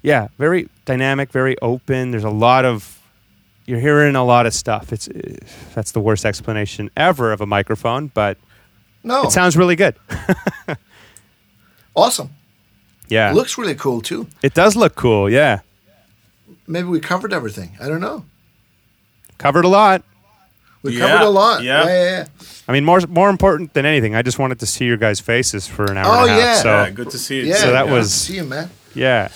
yeah, very dynamic, very open. There's a lot of you're hearing a lot of stuff. It's that's the worst explanation ever of a microphone, but No, it sounds really good. awesome. Yeah, Looks really cool too. it does look cool. Yeah, Maybe we covered everything. I don't know. covered a lot. We Yeah, covered a lot. yeah. yeah, yeah. yeah. I mean, more more important than anything, I just wanted to see your guys' faces for an hour Oh, and a half. yeah. So yeah, good to see you. Yeah, So that yeah. was- see you, man. yeah.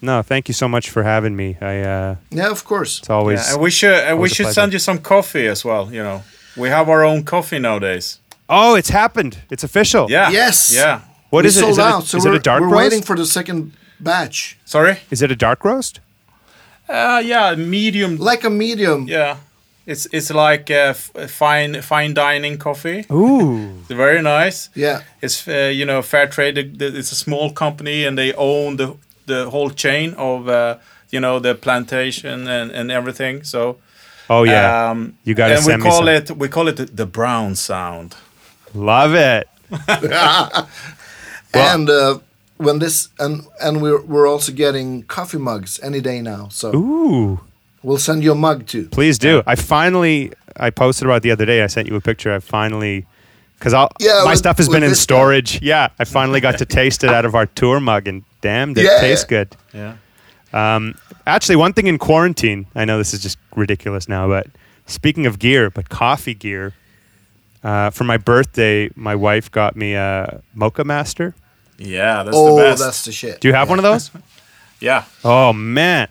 No, thank you so much for having me. I uh, Yeah, of course. it's always Yeah, we should and we should send you some coffee as well. You know, we have our own coffee nowadays. Oh, it's happened. It's official. Yeah. Yes. Yeah. What we is it? sold Is it a- out, so is it a we're, dark we're roast? waiting for the second batch. Sorry. Is it a dark roast? Uh, yeah, medium. Like a medium. Yeah, it's it's like a fine fine dining coffee. Ooh. It's very nice. Yeah. It's uh, you know fair trade. The- the- It's a small company and they own the the whole chain of uh, you know the plantation and, and everything. So Oh yeah. um, You gotta and we send me call some. it we call it the, the brown sound. Love it. and uh, when this and and we're we're also getting coffee mugs any day now. So Ooh. we'll send you a mug too. Please do. I finally I posted about it the other day. I sent you a picture. I finally because all Yeah, my with- stuff has been in this stuff. storage. Yeah, I finally got to taste it out of our tour mug and damned, it Yeah. tastes good. Yeah. Actually, one thing in quarantine, I know this is just ridiculous now, but speaking of gear, but coffee gear, uh, for my birthday, my wife got me a Moccamaster. Yeah, that's oh, the best. that's the shit. Do you have one of those? yeah. Oh man!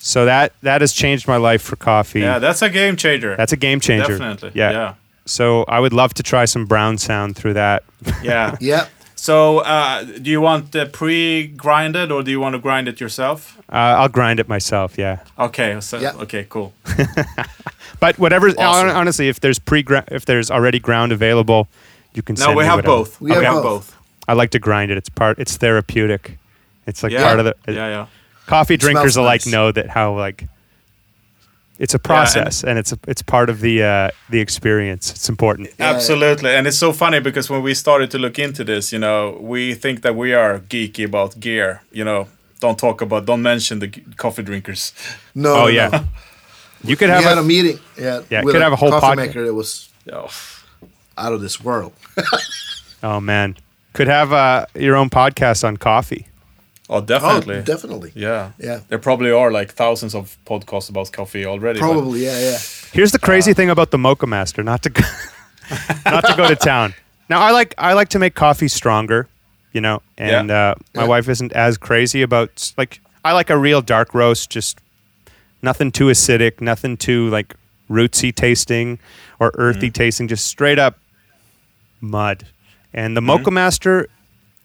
So that that has changed my life for coffee. Yeah, that's a game changer. That's a game changer. Definitely. Yeah. Yeah. So I would love to try some brown sound through that. Yeah. Yeah. So, uh, do you want uh, pre-grinded or do you want to grind it yourself? Uh, I'll grind it myself. Yeah. Okay. So, Yeah. okay, cool. But whatever. Awesome. Honestly, if there's pre if there's already ground available, you can. No, send we me have whatever. both. We have both. both. I like to grind it. It's part. It's therapeutic. It's like Yeah. part of the yeah, yeah. coffee drinkers alike nice. know that how like it's a process and, it's a, it's part of the uh, the experience. It's important. Yeah. Absolutely. And it's so funny because when we started to look into this, you know, we think that we are geeky about gear, you know. Don't talk about, don't mention the coffee drinkers. No. Oh no. yeah, you could We have had a, a meeting. Yeah. Yeah, with could have a whole coffee podca- maker that was Oh, out of this world. oh man, could have uh, your own podcast on coffee. Oh definitely. Oh, definitely. yeah. Yeah. There probably are like thousands of podcasts about coffee already. but- Probably. Yeah. Yeah. Here's the Uh. crazy thing about the Moccamaster. Not to go, not to go to town. Now I like I like to make coffee stronger, you know, and Yeah. uh, my Yeah. wife isn't as crazy about like I like a real dark roast, just nothing too acidic, nothing too like rootsy tasting or earthy tasting, just straight up mud. And the Moccamaster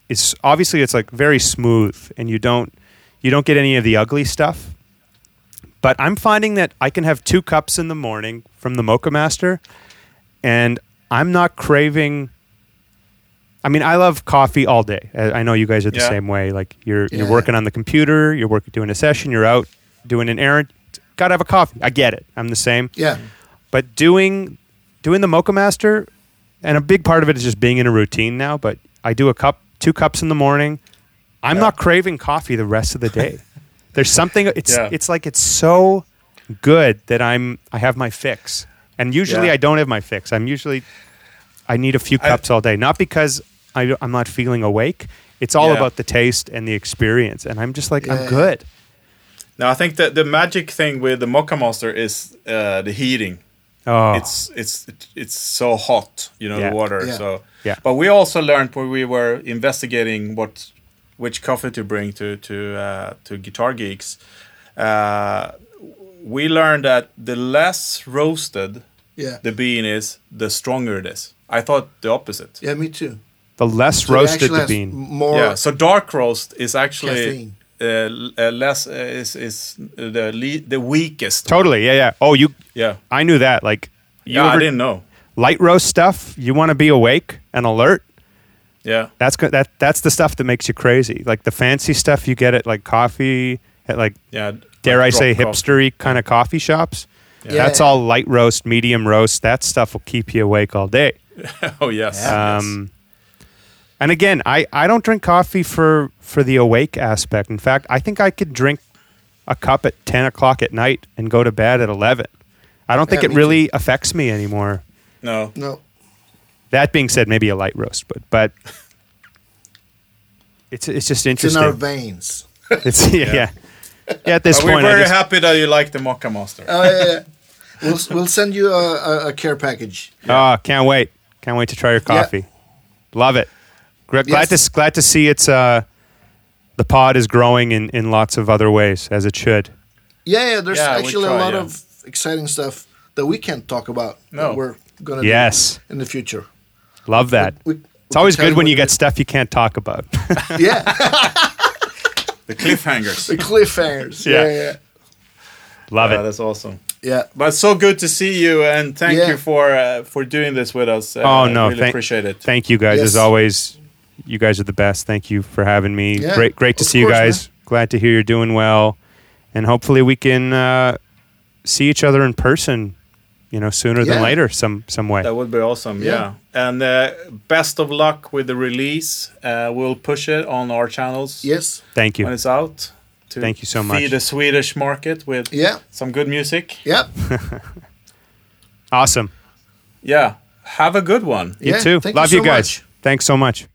is obviously it's like very smooth, and you don't you don't get any of the ugly stuff. But I'm finding that I can have two cups in the morning from the Moccamaster, and I'm not craving. I mean, I love coffee all day. I I know you guys are the Yeah. same way. Like you're you're working on the computer, you're working doing a session, you're out doing an errand. Got to have a coffee. I get it. I'm the same. Yeah. But doing doing the Moccamaster, and a big part of it is just being in a routine now. But I do a cup, two cups in the morning. I'm not craving coffee the rest of the day. There's something. It's Yeah. it's like it's so good that I'm I have my fix, and usually Yeah. I don't have my fix. I'm usually I need a few I- cups all day, not because I, I'm not feeling awake. It's all Yeah. about the taste and the experience, and I'm just like I'm good. Now, I think that the magic thing with the Mocha monster is uh, the heating. Oh, It's it's it's so hot, you know, Yeah. the water. Yeah. So Yeah. But we also learned when we were investigating what which coffee to bring to to uh, to Guitar Geeks. Uh, we learned that the less roasted Yeah. the bean is, the stronger it is. I thought the opposite. Yeah. Me too. the less So roasted the bean. More. yeah. So dark roast is actually Caffeine. Uh, l- uh, less uh, is is the le- the weakest. Totally, yeah, yeah. Oh, you. Yeah. I knew that. Like, you Yeah, I didn't know. light roast stuff. You want to be awake and alert. Yeah. That's go- that. That's the stuff that makes you crazy. Like the fancy stuff you get at like coffee at like Yeah. dare I drop say coffee. hipstery kind of coffee shops. Yeah. That's all light roast, medium roast. That stuff will keep you awake all day. Oh yes. Yeah. yes. And again, I, I don't drink coffee for for the awake aspect. In fact, I think I could drink a cup at ten o'clock at night and go to bed at eleven. I don't think Yeah, it me really affects me anymore. no. No. That being said, maybe a light roast, but but it's it's just interesting. It's in our veins. It's yeah, yeah. Yeah, At this But we're very just- happy that you like the Moccamaster. Oh yeah. yeah. We'll we'll send you a, a, a care package. oh, can't wait, can't wait to try your coffee. Love it. Gra- Glad Yes. to glad to see it's uh the pod is growing in in lots of other ways as it should. Yeah, yeah. There's Yeah, actually try, a lot yeah. of exciting stuff that we can't talk about. No. That we're gonna Yes. do in the future. Love that. We- we it's always good when you get is. stuff you can't talk about. Yeah, The cliffhangers. the cliffhangers. Yeah. Yeah, yeah, Love Yeah, it. that's awesome. yeah. But it's so good to see you, and thank Yeah. you for uh, for doing this with us. Uh, Oh, no, really thank- appreciate it. Thank you guys as always. You guys are the best. Thank you for having me. Yeah, great great to of see you course, guys. Glad to hear you're doing well. And hopefully we can uh, see each other in person, you know, sooner than later some some way. That would be awesome. Yeah, Yeah. and uh, best of luck with the release. Uh, we'll push it on our channels Yes. Thank you. when it's out. To Thank you so Feed much. the Swedish market with Yeah. some good music. Yep. Awesome. Yeah, have a good one. You Yeah, too. Love you you, guys. much. Thanks so much.